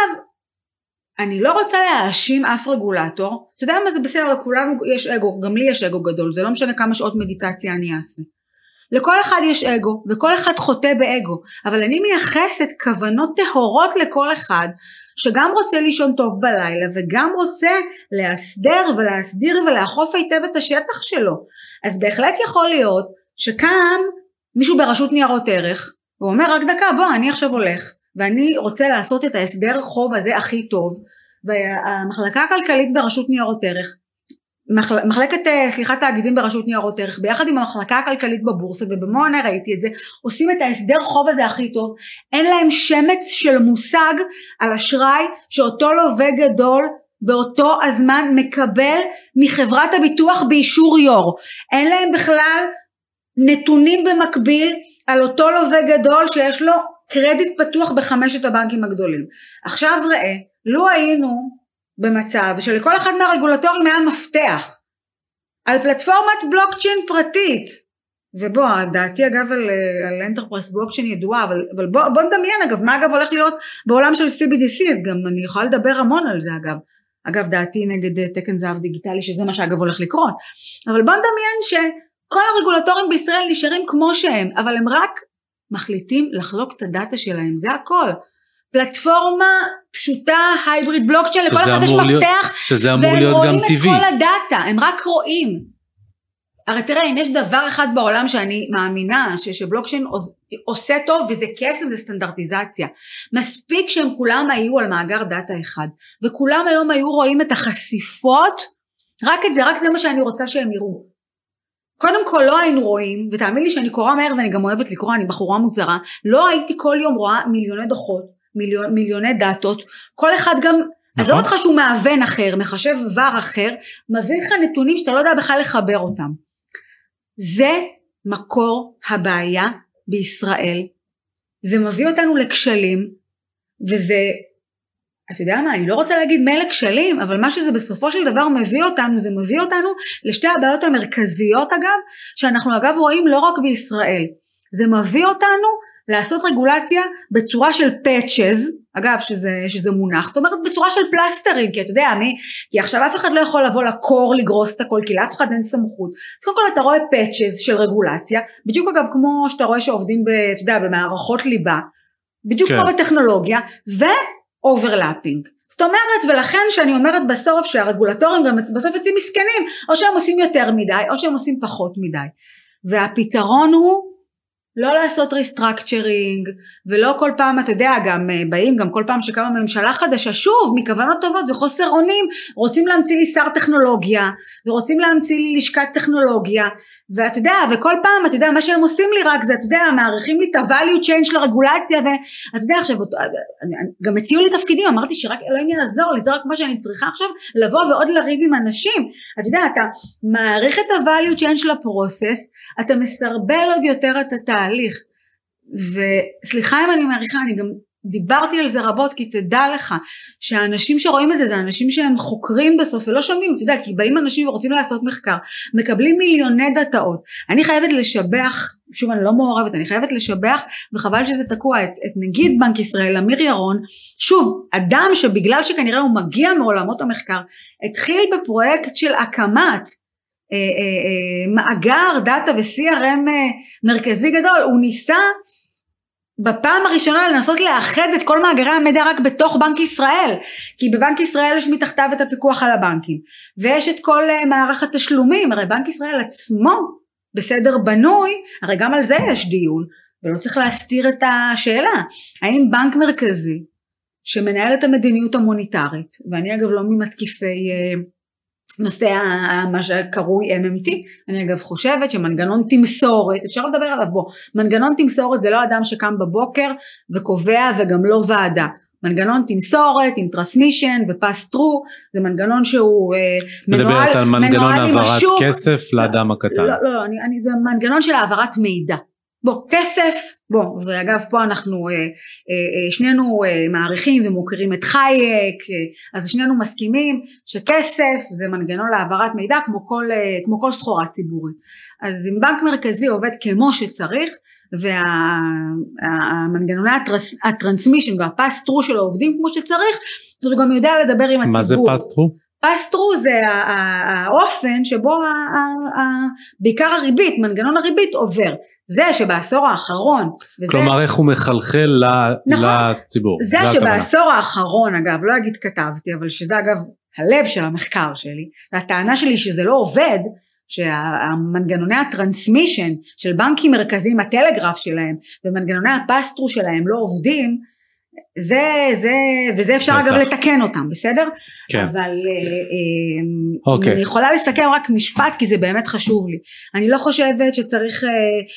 אני לא רוצה להאשים אף רגולטור, אתה יודע מה זה בסדר, לכולנו יש אגו, גם לי יש אגו גדול, זה לא משנה כמה שעות מדיטציה אני אעשה. לכל אחד יש אגו, וכל אחד חוטא באגו, אבל אני מייחסת כוונות טהורות לכל אחד, שגם רוצה לישון טוב בלילה וגם רוצה להסדר ולהסדיר ולאכוף היטב את השטח שלו. אז בהחלט יכול להיות שקם מישהו ברשות ניירות ערך ואומר רק דקה בוא אני עכשיו הולך ואני רוצה לעשות את ההסדר חוב הזה הכי טוב והמחלקה הכלכלית ברשות ניירות ערך מחלקת אה, סליחה תאגידים ברשות ניירות ערך ביחד עם המחלקה הכלכלית בבורסה ובמו ראיתי את זה עושים את ההסדר חוב הזה הכי טוב. אין להם שמץ של מושג על אשראי שאותו לווה גדול באותו הזמן מקבל מחברת הביטוח באישור יו"ר. אין להם בכלל נתונים במקביל על אותו לווה גדול שיש לו קרדיט פתוח בחמשת הבנקים הגדולים. עכשיו ראה לו היינו במצב שלכל אחד מהרגולטורים היה מפתח על פלטפורמת בלוקצ'יין פרטית. ובוא דעתי אגב על, על אנטרפרס בלוקצ'יין ידועה אבל, אבל בוא, בוא נדמיין אגב מה אגב הולך להיות בעולם של CBDC אז גם אני יכולה לדבר המון על זה אגב. אגב דעתי נגד תקן זהב דיגיטלי שזה מה שאגב הולך לקרות. אבל בוא נדמיין שכל הרגולטורים בישראל נשארים כמו שהם אבל הם רק מחליטים לחלוק את הדאטה שלהם זה הכל פלטפורמה פשוטה הייבריד בלוקצ'יין לכל אחד יש מפתח שזה אמור להיות גם טבעי והם רואים את כל הדאטה הם רק רואים. הרי תראה אם יש דבר אחד בעולם שאני מאמינה ש, שבלוקצ'יין עושה טוב וזה קסם זה סטנדרטיזציה. מספיק שהם כולם היו על מאגר דאטה אחד וכולם היום היו רואים את החשיפות רק את זה רק זה מה שאני רוצה שהם יראו. קודם כל לא היינו רואים ותאמין לי שאני קוראה מהר ואני גם אוהבת לקרוא אני בחורה מוזרה לא הייתי כל יום רואה מיליוני דוחות מיליון, מיליוני דאטות, כל אחד גם, נכון. עזוב אותך שהוא מאבן אחר, מחשב ור אחר, מביא לך נתונים שאתה לא יודע בכלל לחבר אותם. זה מקור הבעיה בישראל, זה מביא אותנו לכשלים, וזה, אתה יודע מה, אני לא רוצה להגיד מילא כשלים, אבל מה שזה בסופו של דבר מביא אותנו, זה מביא אותנו לשתי הבעיות המרכזיות אגב, שאנחנו אגב רואים לא רק בישראל, זה מביא אותנו לעשות רגולציה בצורה של patches, אגב שזה, שזה מונח, זאת אומרת בצורה של פלסטרים, כי אתה יודע מי, כי עכשיו אף אחד לא יכול לבוא ל core לגרוס את הכל, כי לאף אחד אין סמכות, אז קודם כל אתה רואה patches של רגולציה, בדיוק אגב כמו שאתה רואה שעובדים ב, אתה יודע, במערכות ליבה, בדיוק כן. כמו בטכנולוגיה, ו overlapping. זאת אומרת, ולכן שאני אומרת בסוף שהרגולטורים גם בסוף יוצאים מסכנים, או שהם עושים יותר מדי, או שהם עושים פחות מדי. והפתרון הוא לא לעשות restructuring ולא כל פעם אתה יודע גם אה, באים גם כל פעם שקמה ממשלה חדשה שוב מכוונות טובות וחוסר אונים רוצים להמציא לי שר טכנולוגיה ורוצים להמציא לי לשכת טכנולוגיה ואתה יודע וכל פעם אתה יודע מה שהם עושים לי רק זה אתה יודע מאריכים לי את ה-value chain של הרגולציה ואתה יודע עכשיו גם הציעו לי תפקידים אמרתי שרק אלוהים יעזור לי זה רק מה שאני צריכה עכשיו לבוא ועוד לריב עם אנשים. אתה יודע אתה מעריך את ה-value change של הפרוסס אתה מסרבל עוד יותר את התהליך. וסליחה אם אני מעריכה אני גם דיברתי על זה רבות כי תדע לך שהאנשים שרואים את זה זה אנשים שהם חוקרים בסוף ולא שומעים. אתה יודע כי באים אנשים ורוצים לעשות מחקר מקבלים מיליוני דאטאות. אני חייבת לשבח שוב אני לא מעורבת אני חייבת לשבח וחבל שזה תקוע את, את נגיד בנק ישראל אמיר ירון. שוב אדם שבגלל שכנראה הוא מגיע מעולמות המחקר התחיל בפרויקט של הקמת אה, אה, אה, מאגר דאטה ו-CRM אה, מרכזי גדול. הוא ניסה בפעם הראשונה לנסות לאחד את כל מאגרי המידע רק בתוך בנק ישראל כי בבנק ישראל יש מתחתיו את הפיקוח על הבנקים ויש את כל אה, מערך התשלומים הרי בנק ישראל עצמו בסדר בנוי הרי גם על זה יש דיון ולא צריך להסתיר את השאלה. האם בנק מרכזי שמנהל את המדיניות המוניטרית ואני אגב לא ממתקיפי אה, נושא מה שקרוי MMT, אני אגב חושבת שמנגנון תמסורת, אפשר לדבר עליו בו, מנגנון תמסורת זה לא אדם שקם בבוקר וקובע וגם לא ועדה, מנגנון תמסורת עם טרסמישן ופס טרו זה מנגנון שהוא אה, מנוהל, מדברת על מנגנון העברת כסף לאדם הקטן. לא, לא, לא אני, אני, זה מנגנון של העברת מידע. בוא, כסף, בוא, ואגב פה אנחנו אה, אה, אה, שנינו אה, מעריכים ומוכרים את חייק, אה, אז שנינו מסכימים שכסף זה מנגנון להעברת מידע כמו כל, אה, כמו כל סחורה ציבורית. אז אם בנק מרכזי עובד כמו שצריך, והמנגנוני הטרס, הטרנסמישן והפסטרו שלו עובדים כמו שצריך, אז הוא גם יודע לדבר עם הציבור. מה זה פסטרו? פסטרו זה האופן שבו בעיקר הריבית, מנגנון הריבית עובר. זה שבעשור האחרון, וזה, כלומר איך הוא מחלחל נכון, לציבור. זה, שבעשור האחרון אגב, לא אגיד כתבתי, אבל שזה אגב הלב של המחקר שלי, והטענה שלי שזה לא עובד, שהמנגנוני הטרנסמישן של בנקים מרכזיים, הטלגרף שלהם ומנגנוני הפסטרו שלהם לא עובדים, זה, זה, וזה אפשר אגב לתקן אותם, בסדר? כן. אבל אה, אוקיי. אני יכולה להסתכל רק משפט כי זה באמת חשוב לי. אני לא חושבת שצריך, אה,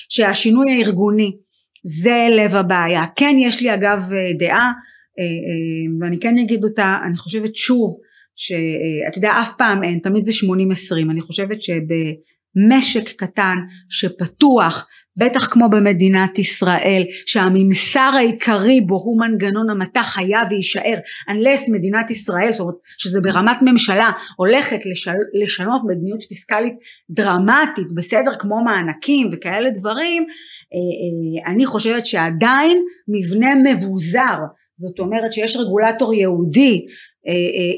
שהשינוי הארגוני זה לב הבעיה. כן יש לי אגב דעה, ואני כן אגיד אותה, אני חושבת שוב, שאתה יודע אף פעם אין, תמיד זה 80-20, אני חושבת שבמשק קטן שפתוח, בטח כמו במדינת ישראל, שהממסר העיקרי בו הוא מנגנון המתה חייב ויישאר, unless מדינת ישראל, זאת אומרת שזה ברמת ממשלה, הולכת לשל, לשנות מדיניות פיסקלית דרמטית, בסדר, כמו מענקים וכאלה דברים, אה, אה, אני חושבת שעדיין מבנה מבוזר, זאת אומרת שיש רגולטור יהודי אה,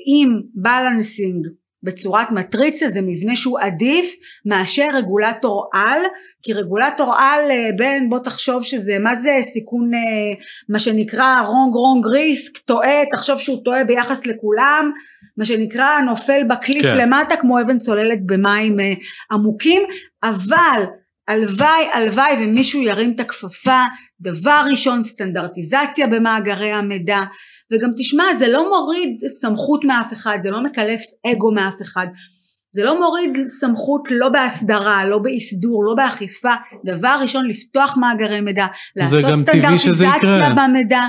עם בלנסינג בצורת מטריצה זה מבנה שהוא עדיף מאשר רגולטור על כי רגולטור על אה, בין בוא תחשוב שזה מה זה סיכון מה שנקרא רונג רונג ריסק טועה תחשוב שהוא טועה ביחס לכולם מה שנקרא נופל בקליף כן. למטה כמו אבן צוללת במים עמוקים אבל הלוואי הלוואי ומישהו ירים את הכפפה דבר ראשון סטנדרטיזציה במאגרי המידע וגם תשמע זה לא מוריד סמכות מאף אחד זה לא מקלף אגו מאף אחד. זה לא מוריד סמכות לא בהסדרה לא באסדור לא באכיפה. דבר ראשון לפתוח מאגרי מידע לעשות סטנדרטיזציה במידע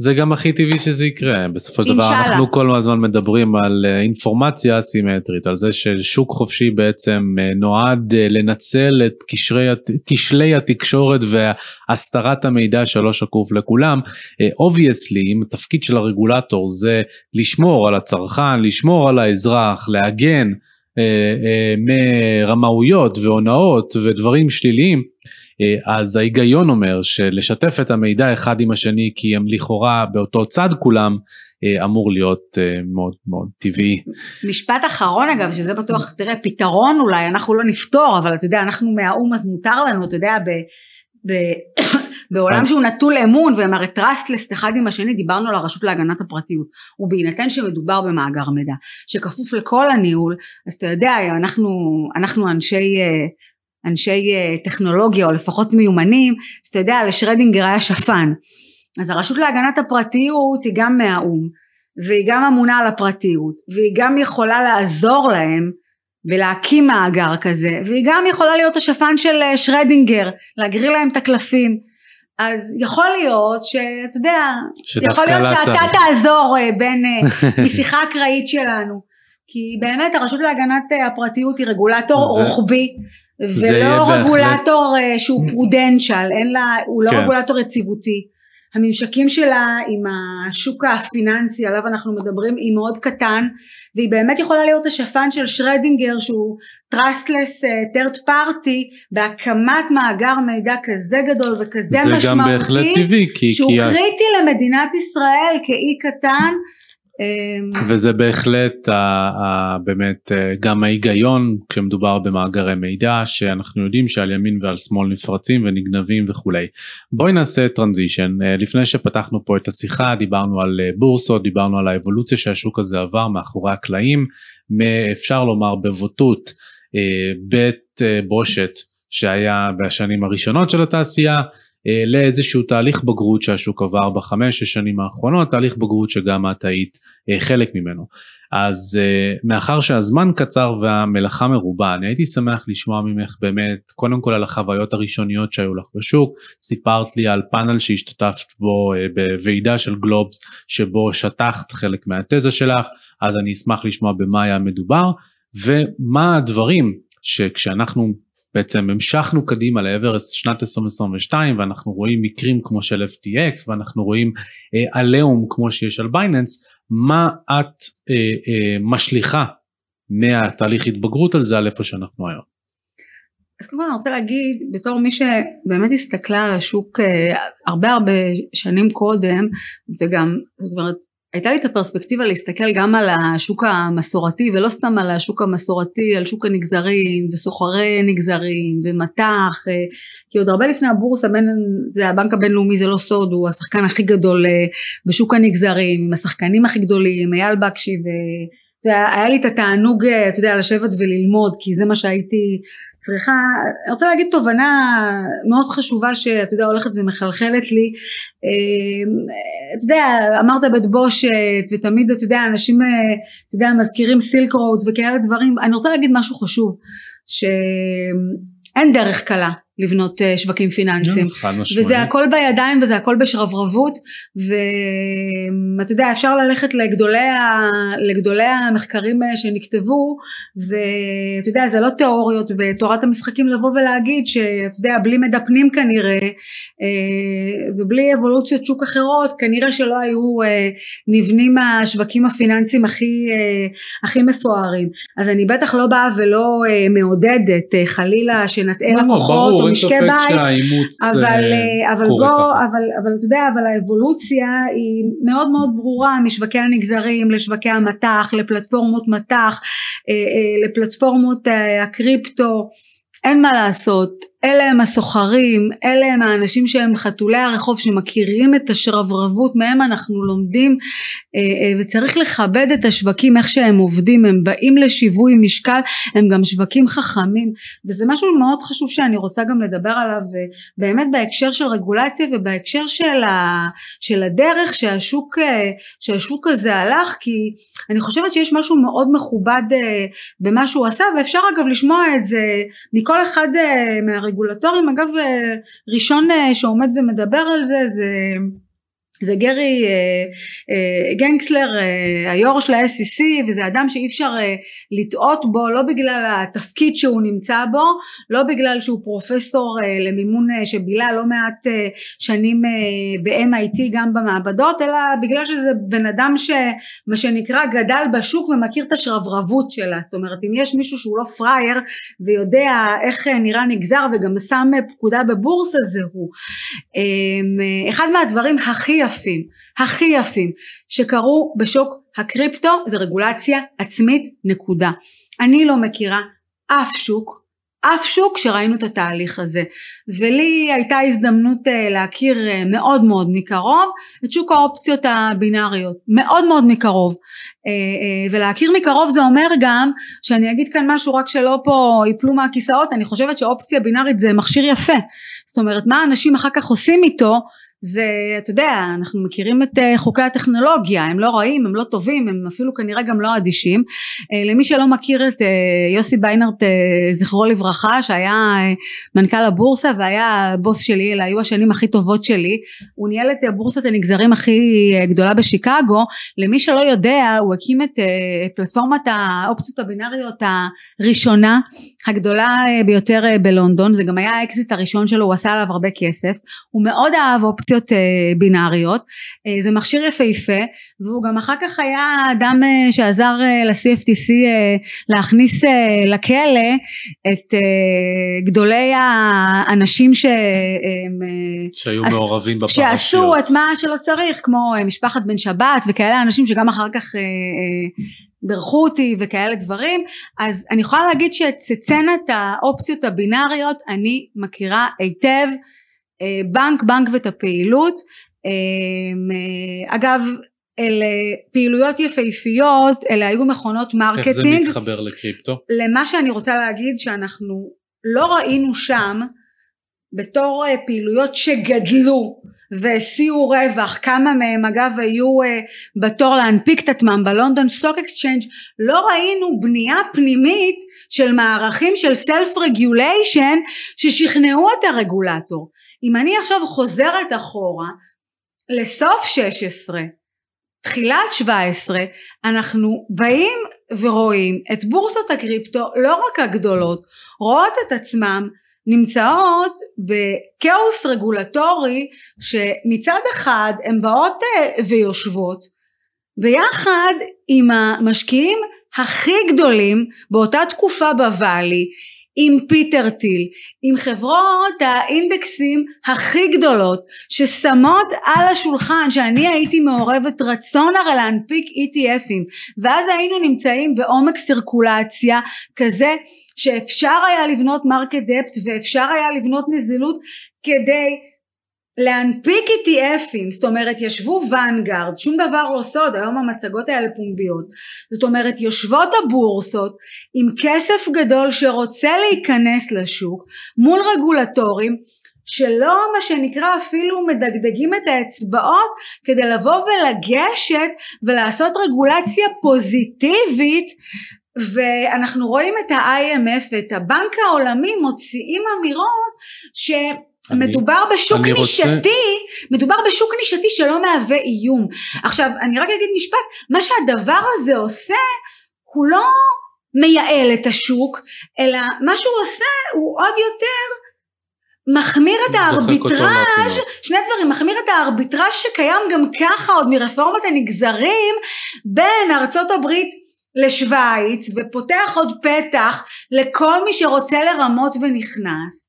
זה גם הכי טבעי שזה יקרה. בסופו של דבר אנחנו כל הזמן מדברים על אה, אינפורמציה אסימטרית על זה ששוק חופשי בעצם אה, נועד אה, לנצל את קשרי, כשלי התקשורת והסתרת המידע שלא שקוף לכולם. obviously אם התפקיד של הרגולטור זה לשמור על הצרכן לשמור על האזרח להגן מרמאויות והונאות ודברים שליליים אה, אז ההיגיון אומר שלשתף את המידע אחד עם השני כי הם לכאורה באותו צד כולם אה, אמור להיות אה, מאוד מאוד טבעי. משפט אחרון אגב שזה בטוח תראה פתרון אולי אנחנו לא נפתור אבל אתה יודע אנחנו מהאו"ם אז מותר לנו אתה יודע ב... ב... בעולם שהוא נטול אמון והם הרי trustless אחד עם השני דיברנו על הרשות להגנת הפרטיות ובהינתן שמדובר במאגר מידע שכפוף לכל הניהול אז אתה יודע אנחנו אנחנו אנשי אנשי אה, טכנולוגיה או לפחות מיומנים אז אתה יודע לשרדינגר היה שפן. אז הרשות להגנת הפרטיות היא גם מהאו"ם והיא גם אמונה על הפרטיות והיא גם יכולה לעזור להם ולהקים מאגר כזה והיא גם יכולה להיות השפן של אה, שרדינגר להגריל להם את הקלפים. אז יכול להיות שאתה יודע יכול להיות שאתה תעזור אה, בין משיחה אקראית שלנו. כי באמת הרשות להגנת הפרטיות היא רגולטור רוחבי ולא רגולטור בהחלט... אה, שהוא פרודנציאל, אין לה, הוא לא כן. רגולטור יציבותי. הממשקים שלה עם השוק הפיננסי עליו אנחנו מדברים היא מאוד קטן והיא באמת יכולה להיות השפן של שרדינגר שהוא trustless third party בהקמת מאגר מידע כזה גדול וכזה משמעותי שהוא כי קריטי למדינת ישראל כאי קטן וזה בהחלט ה, ה, באמת אה, גם ההיגיון כשמדובר במאגרי מידע שאנחנו יודעים שעל ימין ועל שמאל נפרצים ונגנבים וכולי. בואי נעשה טרנזישן אה, לפני שפתחנו פה את השיחה דיברנו על אה, בורסות דיברנו על האבולוציה שהשוק הזה עבר מאחורי הקלעים אפשר לומר בבוטות בית בושת שהיה בשנים הראשונות של התעשייה לאיזשהו תהליך בגרות שהשוק עבר בחמש שש שנים האחרונות, תהליך בגרות שגם את היית אה, חלק ממנו. אז אה, מאחר שהזמן קצר והמלאכה מרובה, אני הייתי שמח לשמוע ממך באמת, קודם כל על החוויות הראשוניות שהיו לך בשוק, סיפרת לי על פאנל שהשתתפת בו בוועידה של גלובס, שבו שטחת חלק מהתזה שלך, אז אני אשמח לשמוע במה היה מדובר, ומה הדברים שכשאנחנו בעצם המשכנו קדימה לעבר שנת 2022 ואנחנו רואים מקרים כמו של FTX ואנחנו רואים אה, עליהום כמו שיש על בייננס, מה את אה, אה, משליכה מהתהליך התבגרות על זה על איפה שאנחנו היום? אז כל אני רוצה להגיד בתור מי שבאמת הסתכלה על השוק אה, הרבה הרבה שנים קודם וגם זאת אומרת הייתה לי את הפרספקטיבה להסתכל גם על השוק המסורתי ולא סתם על השוק המסורתי, על שוק הנגזרים וסוחרי נגזרים ומטח, אה, כי עוד הרבה לפני הבורסה, בין, זה הבנק הבינלאומי זה לא סוד, הוא השחקן הכי גדול אה, בשוק הנגזרים, עם השחקנים הכי גדולים, אייל בקשי ו... והיה לי את התענוג, אתה יודע, לשבת וללמוד, כי זה מה שהייתי צריכה, אני רוצה להגיד תובנה מאוד חשובה שאתה יודע הולכת ומחלחלת לי, אמ, אתה יודע אמרת בית בושת ותמיד אתה יודע אנשים אתה יודע מזכירים סילק רוד וכאלה דברים, אני רוצה להגיד משהו חשוב שאין דרך קלה לבנות אה, שווקים פיננסיים. וזה הכל בידיים וזה הכל בשרברבות ואתה יודע אפשר ללכת לגדולי, ה... לגדולי המחקרים אה, שנכתבו ואתה יודע זה לא תיאוריות בתורת המשחקים לבוא ולהגיד שאתה יודע בלי מדפנים כנראה אה, ובלי אבולוציות שוק אחרות כנראה שלא היו נבנים השווקים הפיננסיים הכי, הכי מפוארים. אז אני בטח לא באה ולא מעודדת חלילה שנטעה לא, משקי בית, אבל, אה, אבל בוא, אבל, אבל אתה יודע, אבל האבולוציה היא מאוד מאוד ברורה משווקי הנגזרים לשווקי המטח, לפלטפורמות מטח, אה, אה, לפלטפורמות הקריפטו, אין מה לעשות, אלה הם הסוחרים, אלה הם האנשים שהם חתולי הרחוב שמכירים את השרברבות, מהם אנחנו לומדים אה, אה, וצריך לכבד את השווקים איך שהם עובדים, הם באים לשיווי משקל, הם גם שווקים חכמים וזה משהו מאוד חשוב שאני רוצה גם לדבר עליו באמת בהקשר של רגולציה ובהקשר של, ה, של הדרך שהשוק, אה, שהשוק הזה הלך כי אני חושבת שיש משהו מאוד מכובד במה שהוא עשה ואפשר אגב לשמוע את זה מכל אחד מה הרגולטורים. אגב אה, ראשון אה, שעומד ומדבר על זה זה זה גרי אה, אה, גנגסלר אה, היו"ר של ה-SEC וזה אדם שאי אפשר אה, לטעות בו לא בגלל התפקיד שהוא נמצא בו לא בגלל שהוא פרופסור אה, למימון אה, שבילה לא מעט אה, שנים אה, ב-MIT גם במעבדות אלא בגלל שזה בן אדם שמה שנקרא גדל בשוק ומכיר את השרברבות שלה. זאת אומרת אם יש מישהו שהוא לא פראייר ויודע איך אה, נראה נגזר וגם שם אה, פקודה בבורסה זה הוא. אה, אחד מהדברים הכי יפים, הכי יפים, שקרו בשוק הקריפטו זה רגולציה עצמית נקודה. אני לא מכירה אף שוק אף שוק שראינו את התהליך הזה. ולי הייתה הזדמנות אה, להכיר אה, מאוד מאוד מקרוב את שוק האופציות הבינאריות. מאוד מאוד מקרוב. אה, ולהכיר מקרוב זה אומר גם שאני אגיד כאן משהו רק שלא פה יפלו מהכיסאות אני חושבת שאופציה בינארית זה מכשיר יפה. זאת אומרת מה אנשים אחר כך עושים איתו זה אתה יודע אנחנו מכירים את אה, חוקי הטכנולוגיה הם לא רעים הם לא טובים הם אפילו כנראה גם לא אדישים. אה, למי שלא מכיר את אה, יוסי ביינרט זכרו לברכה שהיה מנכ"ל הבורסה והיה בוס שלי אלה היו השנים הכי טובות שלי הוא ניהל את בורסת הנגזרים הכי גדולה בשיקגו. למי שלא יודע הוא הקים את פלטפורמת האופציות הבינאריות הראשונה הגדולה ביותר בלונדון. זה גם היה האקזיט הראשון שלו הוא עשה עליו הרבה כסף. הוא מאוד אהב אופציות אופציות אה, בינאריות. אה, זה מכשיר יפהפה והוא גם אחר כך היה אדם אה, שעזר ל-CFTC להכניס לכלא את גדולי האנשים ש... שהיו מעורבים בפרשיות. שעשו את מה שלא צריך כמו משפחת בן שבת וכאלה אנשים שגם אחר כך בירכו אותי וכאלה דברים. אז אני יכולה להגיד שאת סצנת האופציות הבינאריות אני מכירה היטב בנק בנק ואת הפעילות אה, אה, אגב אלה פעילויות יפהפיות אלה היו מכונות marketing איך זה מתחבר לקריפטו? למה שאני רוצה להגיד שאנחנו לא ראינו שם בתור פעילויות שגדלו והשיאו רווח כמה מהם אגב היו בתור להנפיק את עצמם ב London Stock Exchange לא ראינו בנייה פנימית של מערכים של self regulation ששכנעו את הרגולטור אם אני עכשיו חוזרת אחורה לסוף 16 תחילת 17 אנחנו באים ורואים את בורסות הקריפטו לא רק הגדולות רואות את עצמם נמצאות בכאוס רגולטורי שמצד אחד הן באות אה, ויושבות ביחד עם המשקיעים הכי גדולים באותה תקופה בוואלי עם פיטר טיל, עם חברות האינדקסים הכי גדולות שמות על השולחן שאני הייתי מעורבת רצון הרי להנפיק ETF ים ואז היינו נמצאים בעומק סירקולציה כזה שאפשר היה לבנות market depth ואפשר היה לבנות נזילות כדי להנפיק ETF ים, זאת אומרת ישבו Vanguard, שום דבר לא סוד, היום המצגות האלה פומביות, זאת אומרת יושבות הבורסות עם כסף גדול שרוצה להיכנס לשוק מול רגולטורים שלא מה שנקרא אפילו מדגדגים את האצבעות כדי לבוא ולגשת ולעשות רגולציה פוזיטיבית ואנחנו רואים את ה-IMF, את הבנק העולמי מוציאים אמירות ש... אני, מדובר בשוק נישתי, רוצה... מדובר בשוק נישתי שלא מהווה איום. עכשיו אני רק אגיד משפט, מה שהדבר הזה עושה הוא לא מייעל את השוק, אלא מה שהוא עושה הוא עוד יותר מחמיר את הארביטראז', שני דברים, מחמיר את הארביטראז' שקיים גם ככה עוד מרפורמת הנגזרים בין ארצות הברית לשוויץ ופותח עוד פתח לכל מי שרוצה לרמות ונכנס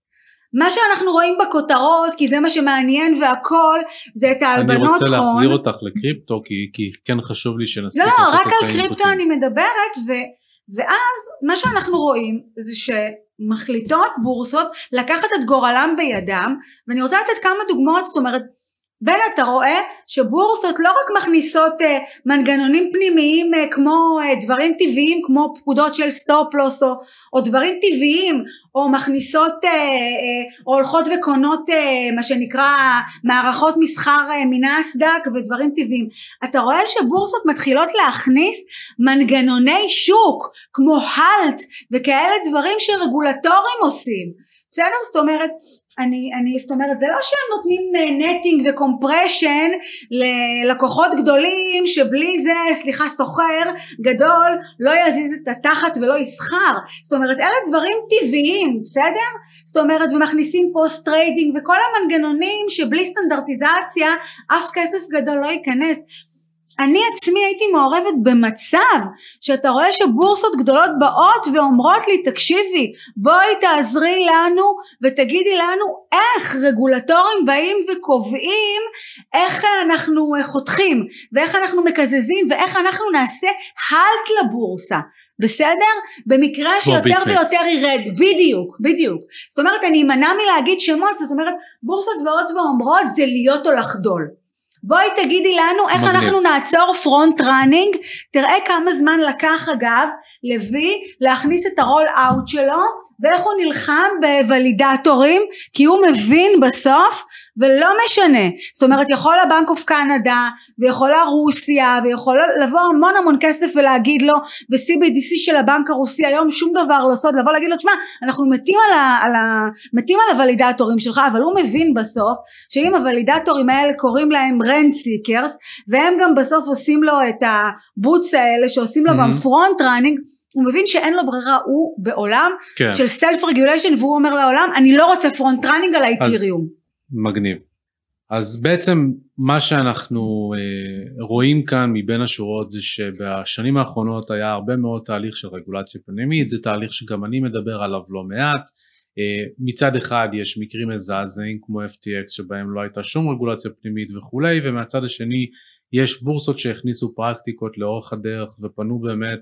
מה שאנחנו רואים בכותרות כי זה מה שמעניין והכל זה את ההלבנות הון. אני רוצה להחזיר אותך לקריפטו כי, כי כן חשוב לי שנספיק לא, לא רק על קריפטו אני מדברת ו, ואז מה שאנחנו רואים זה שמחליטות בורסות לקחת את גורלם בידם ואני רוצה לתת כמה דוגמאות זאת אומרת בין אתה רואה שבורסות לא רק מכניסות uh, מנגנונים פנימיים uh, כמו uh, דברים טבעיים כמו פקודות של stop loss או, או דברים טבעיים או מכניסות או הולכות וקונות מה שנקרא מערכות מסחר מנאסדק ודברים טבעיים אתה רואה שבורסות מתחילות להכניס מנגנוני שוק כמו האלט וכאלה דברים שרגולטורים עושים בסדר? זאת אומרת אני, אני זאת אומרת זה לא שהם נותנים נטינג אה, וקומפרשן ללקוחות גדולים שבלי זה סליחה סוחר גדול לא יזיז את התחת ולא יסחר זאת אומרת אלה דברים טבעיים בסדר? זאת אומרת ומכניסים post trading וכל המנגנונים שבלי סטנדרטיזציה אף כסף גדול לא ייכנס אני עצמי הייתי מעורבת במצב שאתה רואה שבורסות גדולות באות ואומרות לי תקשיבי בואי תעזרי לנו ותגידי לנו איך רגולטורים באים וקובעים איך אנחנו חותכים ואיך אנחנו מקזזים ואיך אנחנו נעשה halt לבורסה בסדר? במקרה שיותר ויותר ירד, בדיוק, בדיוק. זאת אומרת אני אמנע מלהגיד שמות, זאת אומרת בורסות באות ואומרות זה להיות או לחדול. בואי תגידי לנו איך מגניב. אנחנו נעצור front running, תראה כמה זמן לקח אגב לוי להכניס את ה roll out שלו ואיך הוא נלחם ב validator ים כי הוא מבין בסוף ולא משנה זאת אומרת יכול ה Bank of Canada ויכולה רוסיה ויכול לבוא המון המון כסף ולהגיד לו ו-CBDC של הבנק הרוסי היום שום דבר לא סוד לבוא להגיד לו תשמע אנחנו מתים על, ה, על, ה, מתים על ה validator ים שלך אבל הוא מבין בסוף שאם ה validator ים האלה קוראים להם rent seekers והם גם בסוף עושים לו את ה bots האלה שעושים לו mm-hmm. גם front running הוא מבין שאין לו ברירה הוא בעולם כן. של self regulation והוא אומר לעולם אני לא רוצה front running על ה Ethereum. מגניב. אז בעצם מה שאנחנו אה, רואים כאן מבין השורות זה שבשנים האחרונות היה הרבה מאוד תהליך של רגולציה פנימית, זה תהליך שגם אני מדבר עליו לא מעט. אה, מצד אחד יש מקרים מזעזעים כמו FTX שבהם לא הייתה שום רגולציה פנימית וכולי, ומהצד השני יש בורסות שהכניסו פרקטיקות לאורך הדרך ופנו באמת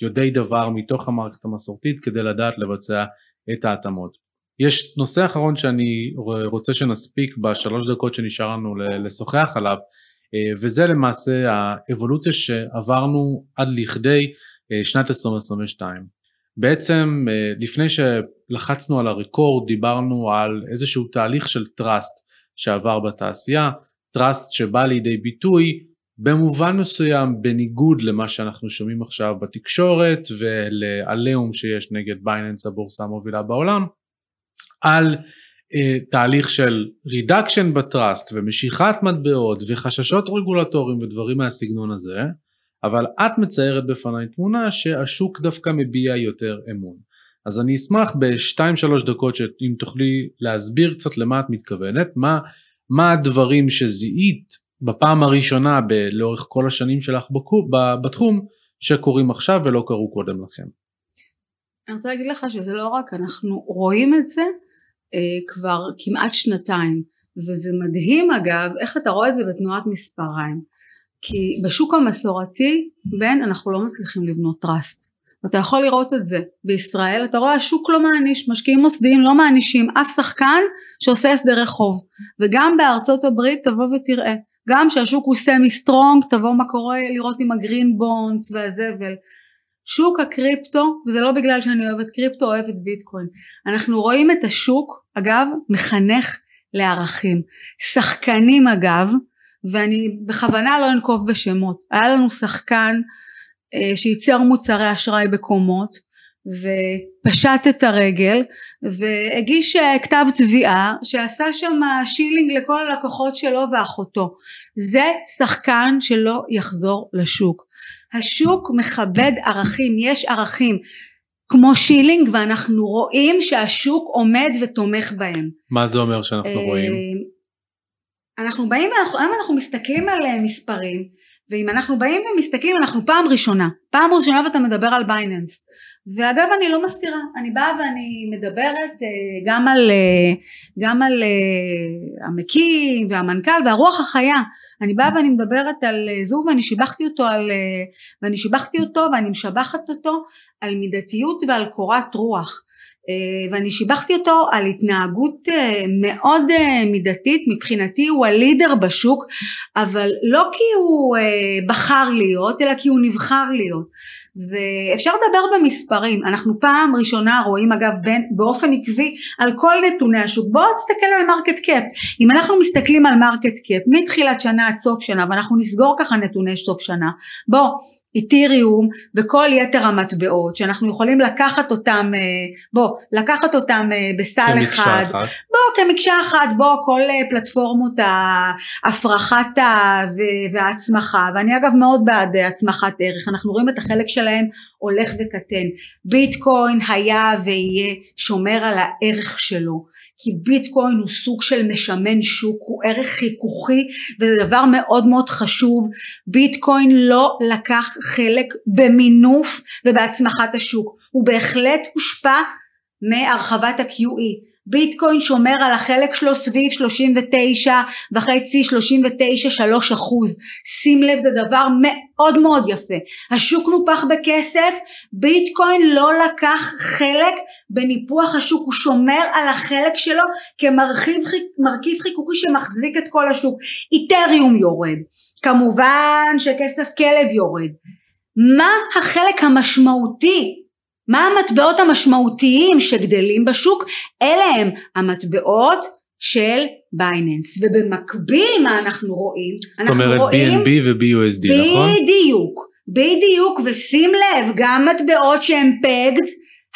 ליודעי דבר מתוך המערכת המסורתית כדי לדעת לבצע את ההתאמות. יש נושא אחרון שאני רוצה שנספיק בשלוש דקות שנשאר לנו לשוחח עליו אה, וזה למעשה האבולוציה שעברנו עד לכדי אה, שנת 2022. בעצם אה, לפני שלחצנו על ה record דיברנו על איזשהו תהליך של trust שעבר בתעשייה, trust שבא לידי ביטוי במובן מסוים בניגוד למה שאנחנו שומעים עכשיו בתקשורת ולעליהום שיש נגד Binance הבורסה המובילה בעולם על uh, תהליך של רידקשן בטראסט ומשיכת מטבעות וחששות רגולטוריים ודברים מהסגנון הזה אבל את מציירת בפניי תמונה שהשוק דווקא מביע יותר אמון אז אני אשמח בשתיים שלוש דקות שאם תוכלי להסביר קצת למה את מתכוונת מה, מה הדברים שזיהית בפעם הראשונה ב- לאורך כל השנים שלך בקו, בתחום שקורים עכשיו ולא קרו קודם לכן. אני רוצה להגיד לך שזה לא רק, אנחנו רואים את זה כבר כמעט שנתיים, וזה מדהים אגב, איך אתה רואה את זה בתנועת מספריים. כי בשוק המסורתי, בן, אנחנו לא מצליחים לבנות trust. אתה יכול לראות את זה בישראל, אתה רואה השוק לא מעניש, משקיעים מוסדיים לא מענישים אף שחקן שעושה הסדרי חוב. וגם בארצות הברית תבוא ותראה, גם שהשוק הוא semi strong, תבוא מה קורה לראות עם ה green bonds והזבל. שוק הקריפטו, וזה לא בגלל שאני אוהבת קריפטו, אוהבת ביטקוין. אנחנו רואים את השוק, אגב, מחנך לערכים. שחקנים אגב, ואני בכוונה לא אנקוב בשמות, היה לנו שחקן אה, שייצר מוצרי אשראי בקומות ופשט את הרגל והגיש אה, כתב תביעה שעשה שם שילינג לכל הלקוחות שלו ואחותו זה שחקן שלא יחזור לשוק השוק מכבד ערכים יש ערכים כמו שילינג ואנחנו רואים שהשוק עומד ותומך בהם מה זה אומר שאנחנו רואים? אה, אנחנו באים היום אנחנו מסתכלים על מספרים ואם אנחנו באים ומסתכלים אנחנו פעם ראשונה פעם ראשונה ואתה מדבר על בייננס ואגב אני לא מסתירה. אני באה ואני מדברת אה, גם על אה, גם על אה, המקים והמנכ"ל והרוח החיה. אני באה ואני מדברת על CZ ואני שיבחתי אותו על ואני שיבחתי אותו ואני משבחת אותו על מידתיות ועל קורת רוח. ואני שיבחתי אותו על התנהגות מאוד מידתית. מבחינתי הוא ה leader בשוק אבל לא כי הוא בחר להיות אלא כי הוא נבחר להיות ואפשר לדבר במספרים. אנחנו פעם ראשונה רואים אגב בין, באופן עקבי על כל נתוני השוק. בואו תסתכל על market cap אם אנחנו מסתכלים על market cap מתחילת שנה עד סוף שנה ואנחנו נסגור ככה נתוני סוף שנה בואו Ethereum וכל יתר המטבעות שאנחנו יכולים לקחת אותם אה, בוא לקחת אותם אה, בסל אחד. אחת. בוא כמקשה אחת בוא כל אה, פלטפורמות ההפרחת וההצמחה. ואני אגב מאוד בעד הצמחת ערך. אנחנו רואים את החלק שלהם הולך וקטן. ביטקוין היה ויהיה שומר על הערך שלו כי ביטקוין הוא סוג של משמן שוק, הוא ערך חיכוכי וזה דבר מאוד מאוד חשוב. ביטקוין לא לקח חלק במינוף ובהצמחת השוק, הוא בהחלט הושפע מהרחבת ה-QE. ביטקוין שומר על החלק שלו סביב 39 וחצי 39 3 אחוז. שים לב זה דבר מאוד מאוד יפה. השוק נופח בכסף ביטקוין לא לקח חלק בניפוח השוק הוא שומר על החלק שלו כמרכיב חיכוכי שמחזיק את כל השוק. איתריום יורד. כמובן שכסף כלב יורד. מה החלק המשמעותי מה המטבעות המשמעותיים שגדלים בשוק? אלה הם המטבעות של בייננס ובמקביל מה אנחנו רואים? זאת אומרת BNB ו-BUSD נכון? בדיוק, בדיוק ושים לב גם מטבעות שהם פגד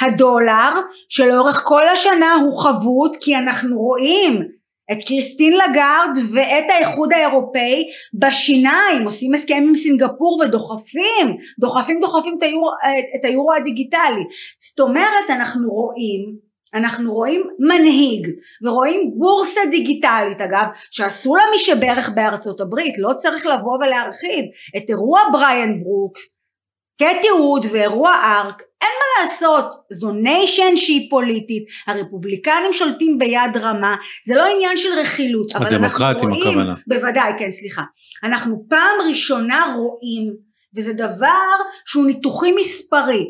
הדולר שלאורך כל השנה הוא חבוט כי אנחנו רואים את קריסטין לגארד ואת האיחוד האירופאי בשיניים עושים הסכם עם סינגפור ודוחפים דוחפים דוחפים את היורו, את היורו הדיגיטלי. זאת אומרת אנחנו רואים אנחנו רואים מנהיג ורואים בורסה דיגיטלית אגב שעשו לה מי שברך בארצות הברית לא צריך לבוא ולהרחיב. את אירוע בריאן ברוקס קטי ווד ואירוע ארק אין מה לעשות זו ניישן שהיא פוליטית הרפובליקנים שולטים ביד רמה זה לא עניין של רכילות אבל אנחנו רואים הכוונה. בוודאי כן סליחה. אנחנו פעם ראשונה רואים וזה דבר שהוא ניתוחי מספרי.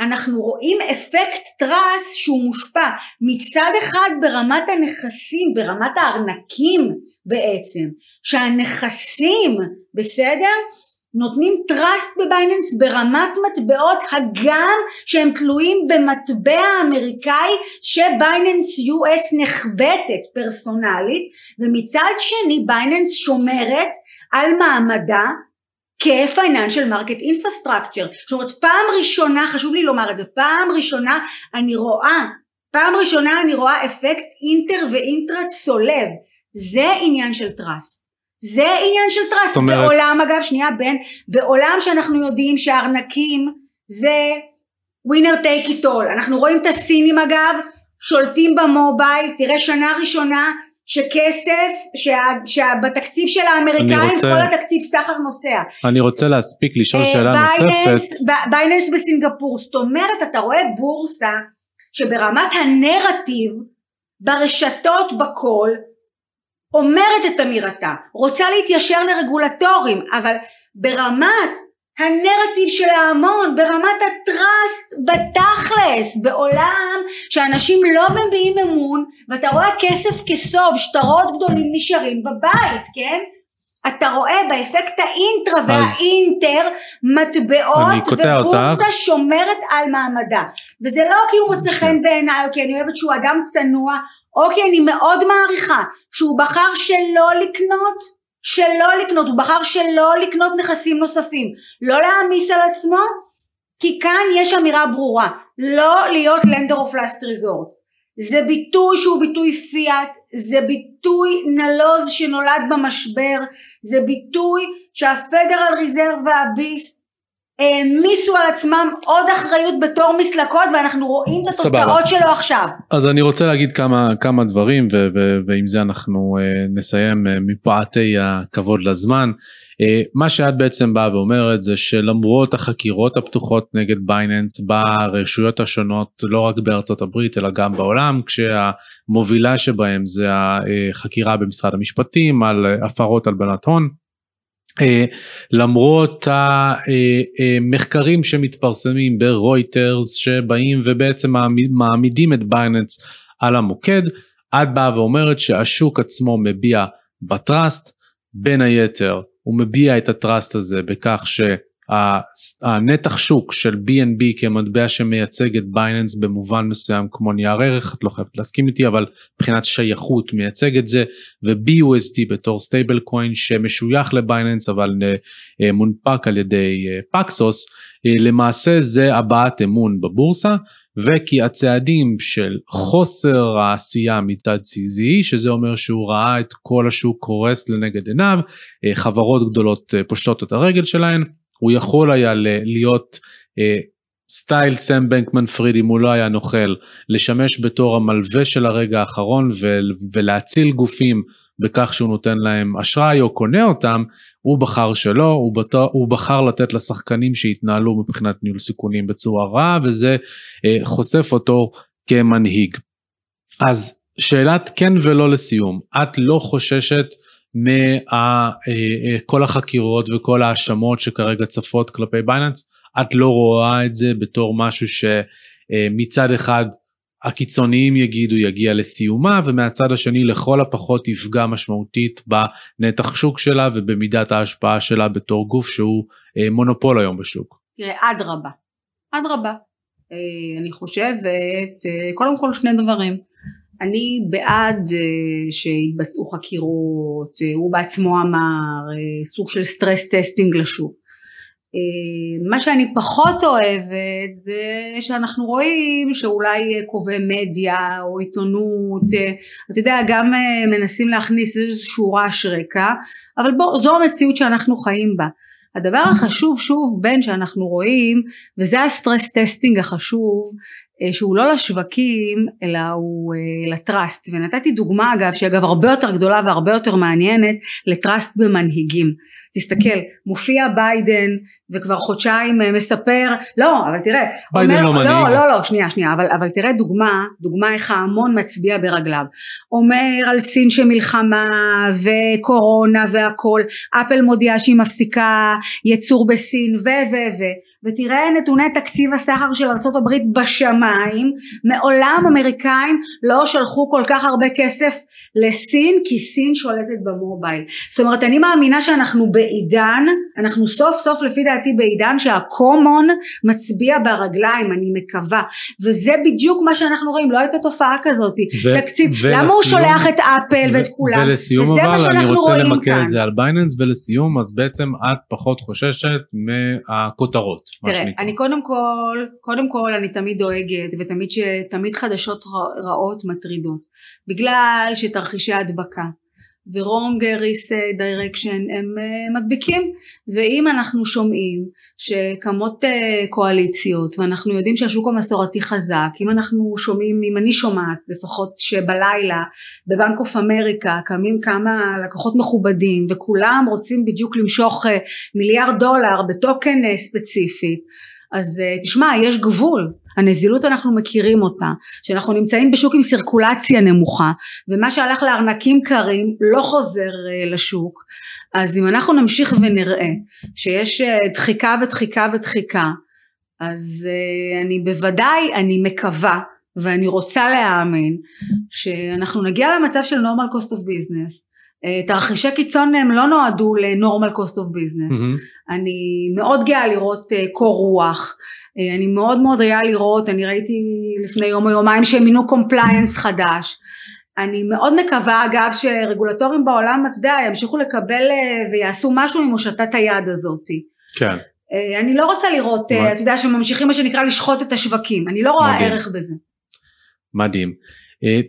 אנחנו רואים אפקט טראס שהוא מושפע מצד אחד ברמת הנכסים ברמת הארנקים בעצם שהנכסים בסדר נותנים trust ב Binance ברמת מטבעות הגם שהם תלויים במטבע האמריקאי ש Binance US נחבטת פרסונלית ומצד שני Binance שומרת על מעמדה כ-Financial Market Infrastructure. זאת אומרת פעם ראשונה חשוב לי לומר את זה פעם ראשונה אני רואה פעם ראשונה אני רואה אפקט inter ו intra צולב. זה עניין של trust זה עניין של trust, אומרת... בעולם אגב שנייה בן, בעולם שאנחנו יודעים שהארנקים זה winner take it all, אנחנו רואים את הסינים אגב שולטים ב mobile, תראה שנה ראשונה שכסף, שבתקציב של האמריקאים רוצה, כל התקציב סחר נוסע. אני רוצה להספיק לשאול שאלה Binance, נוספת. Binance בסינגפור, זאת אומרת אתה רואה בורסה שברמת הנרטיב ברשתות בכל אומרת את אמירתה, רוצה להתיישר לרגולטורים, אבל ברמת הנרטיב של ההמון, ברמת הטראסט בתכלס, בעולם שאנשים לא מביעים אמון ואתה רואה כסף כסוב, שטרות גדולים נשארים בבית, כן? אתה רואה באפקט האינטרה והאינטר מטבעות ובורסה. שומרת על מעמדה וזה לא כי הוא מוצא חן בעיניי או כי אני אוהבת שהוא אדם צנוע או כי אני מאוד מעריכה שהוא בחר שלא לקנות שלא לקנות, הוא בחר שלא לקנות נכסים נוספים, לא להעמיס על עצמו, כי כאן יש אמירה ברורה, לא להיות לנדר אוף לאסט ריזורט. זה ביטוי שהוא ביטוי פיאט, זה ביטוי נלוז שנולד במשבר, זה ביטוי שהפדרל ריזרב והביס העמיסו על עצמם עוד אחריות בתור מסלקות ואנחנו רואים את התוצאות שלו עכשיו. אז אני רוצה להגיד כמה, כמה דברים ו- ו- ועם זה אנחנו uh, נסיים uh, מפאתי הכבוד לזמן. Uh, מה שאת בעצם באה ואומרת זה שלמרות החקירות הפתוחות נגד בייננס ברשויות השונות לא רק בארצות הברית אלא גם בעולם כשהמובילה שבהם זה החקירה במשרד המשפטים על הפרות הלבנת הון. אה, למרות המחקרים שמתפרסמים ברויטרס שבאים ובעצם מעמידים את Binance על המוקד, את באה ואומרת שהשוק עצמו מצביע ב trust, בין היתר הוא מביע את ה trust הזה בכך ש... הנתח שוק של BNB כמטבע שמייצג את Binance במובן מסוים כמו נייר ערך, את לא חייבת להסכים איתי, אבל מבחינת שייכות מייצג את זה, ו-BUSD בתור stable coin שמשוייך ל Binance אבל אה, מונפק על ידי Paxos, אה, אה, למעשה זה הבעת אמון בבורסה. וכי הצעדים של חוסר העשייה מצד CZ, שזה אומר שהוא ראה את כל השוק קורס לנגד עיניו, חברות גדולות פושטות את הרגל שלהן, הוא יכול היה להיות אה, style סם בנקמן פריד אם הוא לא היה נוכל, לשמש בתור המלווה של הרגע האחרון ולהציל גופים בכך שהוא נותן להם אשראי או קונה אותם, הוא בחר שלא, הוא, בתור, הוא בחר לתת לשחקנים שהתנהלו מבחינת ניהול סיכונים בצורה רעה וזה אה, חושף אותו כמנהיג. אז שאלת כן ולא לסיום, את לא חוששת מכל החקירות וכל ההאשמות שכרגע צפות כלפי בייננס, את לא רואה את זה בתור משהו שמצד אחד הקיצוניים יגידו יגיע לסיומה ומהצד השני לכל הפחות יפגע משמעותית בנתח שוק שלה ובמידת ההשפעה שלה בתור גוף שהוא אה, מונופול היום בשוק. תראה אדרבה, אדרבה, אה, אני חושבת אה, קודם כל שני דברים, אני בעד אה, שיתבצעו חקירות, אה, הוא בעצמו אמר, אה, סוג של stress testing לשוק. אה, מה שאני פחות אוהבת זה שאנחנו רואים שאולי קובעי מדיה או עיתונות, uh, אתה יודע גם אה, מנסים להכניס איזשהו רעש רקע, אבל בוא זו המציאות שאנחנו חיים בה. הדבר החשוב שוב בן שאנחנו רואים וזה ה stress testing החשוב אה, שהוא לא לשווקים אלא הוא אה, ל trust ונתתי דוגמה אגב שאגב הרבה יותר גדולה והרבה יותר מעניינת ל trust במנהיגים תסתכל מופיע ביידן וכבר חודשיים אה, מספר לא אבל תראה ביידן אומר, לא מנהיג. לא לא לא שנייה שנייה אבל, אבל תראה דוגמה דוגמה איך ההמון מצביע ברגליו. אומר על סין שמלחמה וקורונה והכל אפל מודיעה שהיא מפסיקה ייצור בסין ו ו ו. ותראה נתוני תקציב הסחר של ארה"ב בשמיים מעולם אמריקאים לא שלחו כל כך הרבה כסף לסין כי סין שולטת במובייל. זאת אומרת אני מאמינה שאנחנו בעידן אנחנו סוף סוף לפי דעתי בעידן שהקומון מצביע ברגליים אני מקווה. וזה בדיוק מה שאנחנו רואים לא הייתה תופעה כזאת. ו- תקציב ולסיום, למה הוא שולח את אפל ו- ואת כולם? ולסיום אבל אני רוצה למקד את זה על בייננס ולסיום אז בעצם את פחות חוששת מהכותרות תראה אני קודם כל קודם כל אני תמיד דואגת ותמיד שתמיד חדשות רעות מטרידות. בגלל שתרחישי הדבקה ו-wrong risk direction הם מדביקים. ואם אנחנו שומעים שקמות קואליציות ואנחנו יודעים שהשוק המסורתי חזק אם אנחנו שומעים אם אני שומעת לפחות שבלילה בבנק אוף אמריקה קמים כמה לקוחות מכובדים וכולם רוצים בדיוק למשוך מיליארד דולר בטוקן ספציפית אז תשמע יש גבול הנזילות אנחנו מכירים אותה שאנחנו נמצאים בשוק עם סירקולציה נמוכה ומה שהלך לארנקים קרים לא חוזר לשוק. אז אם אנחנו נמשיך ונראה שיש דחיקה ודחיקה ודחיקה אז אני בוודאי אני מקווה ואני רוצה להאמין שאנחנו נגיע למצב של normal cost of business. תרחישי קיצון הם לא נועדו cost of business. mm-hmm. אני מאוד גאה לראות קור רוח אני מאוד מאוד גאה לראות אני ראיתי לפני יום או יומיים שהם מינו compliance חדש. אני מאוד מקווה אגב שרגולטורים בעולם אתה יודע ימשיכו לקבל ויעשו משהו עם הושטת היד הזאתי כן. אני לא רוצה לראות אתה יודע שממשיכים מה שנקרא לשחוט את השווקים. אני לא רואה מדהים. ערך בזה. מדהים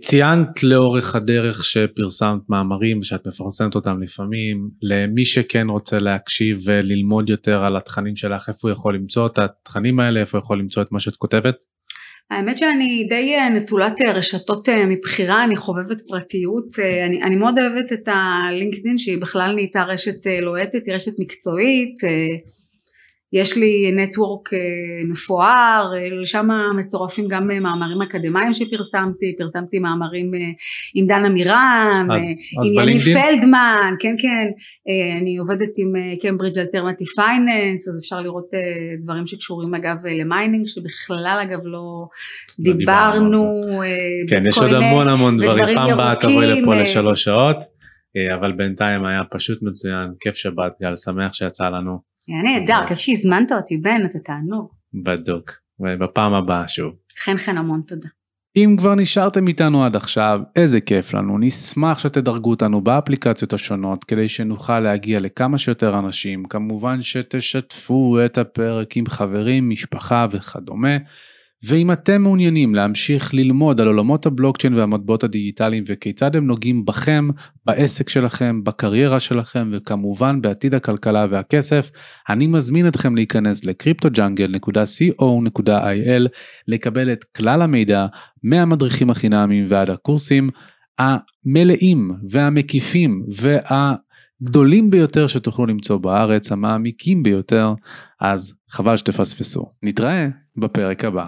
ציינת לאורך הדרך שפרסמת מאמרים ושאת מפרסמת אותם לפעמים למי שכן רוצה להקשיב וללמוד יותר על התכנים שלך איפה הוא יכול למצוא את התכנים האלה איפה הוא יכול למצוא את מה שאת כותבת. האמת שאני די נטולת רשתות מבחירה אני חובבת פרטיות אני, אני מאוד אוהבת את ה LinkedIn שהיא בכלל נהייתה רשת לוהטת היא רשת מקצועית יש לי network מפואר, שם מצורפים גם מאמרים אקדמיים שפרסמתי, פרסמתי מאמרים עם דן עמירם, עם יניב פלדמן, כן כן, אני עובדת עם Cambridge Alternative Finance, אז אפשר לראות דברים שקשורים אגב ל mining, שבכלל אגב לא דיברנו, כן יש עוד המון המון דברים, פעם הבאה תבואי לפה לשלוש שעות, אבל בינתיים היה פשוט מצוין, כיף שבאת גל, שמח שיצא לנו. היה נהדר, כיף שהזמנת אותי בן, אתה תענוג. בדוק, ובפעם הבאה שוב. חן חן המון תודה. אם כבר נשארתם איתנו עד עכשיו, איזה כיף לנו, נשמח שתדרגו אותנו באפליקציות השונות כדי שנוכל להגיע לכמה שיותר אנשים, כמובן שתשתפו את הפרק עם חברים, משפחה וכדומה. ואם אתם מעוניינים להמשיך ללמוד על עולמות הבלוקצ'יין והמטבעות הדיגיטליים וכיצד הם נוגעים בכם, בעסק שלכם, בקריירה שלכם וכמובן בעתיד הכלכלה והכסף, אני מזמין אתכם להיכנס ל-cryptojungle.co.il לקבל את כלל המידע מהמדריכים החינמיים ועד הקורסים המלאים והמקיפים וה... גדולים ביותר שתוכלו למצוא בארץ, המעמיקים ביותר, אז חבל שתפספסו. נתראה בפרק הבא.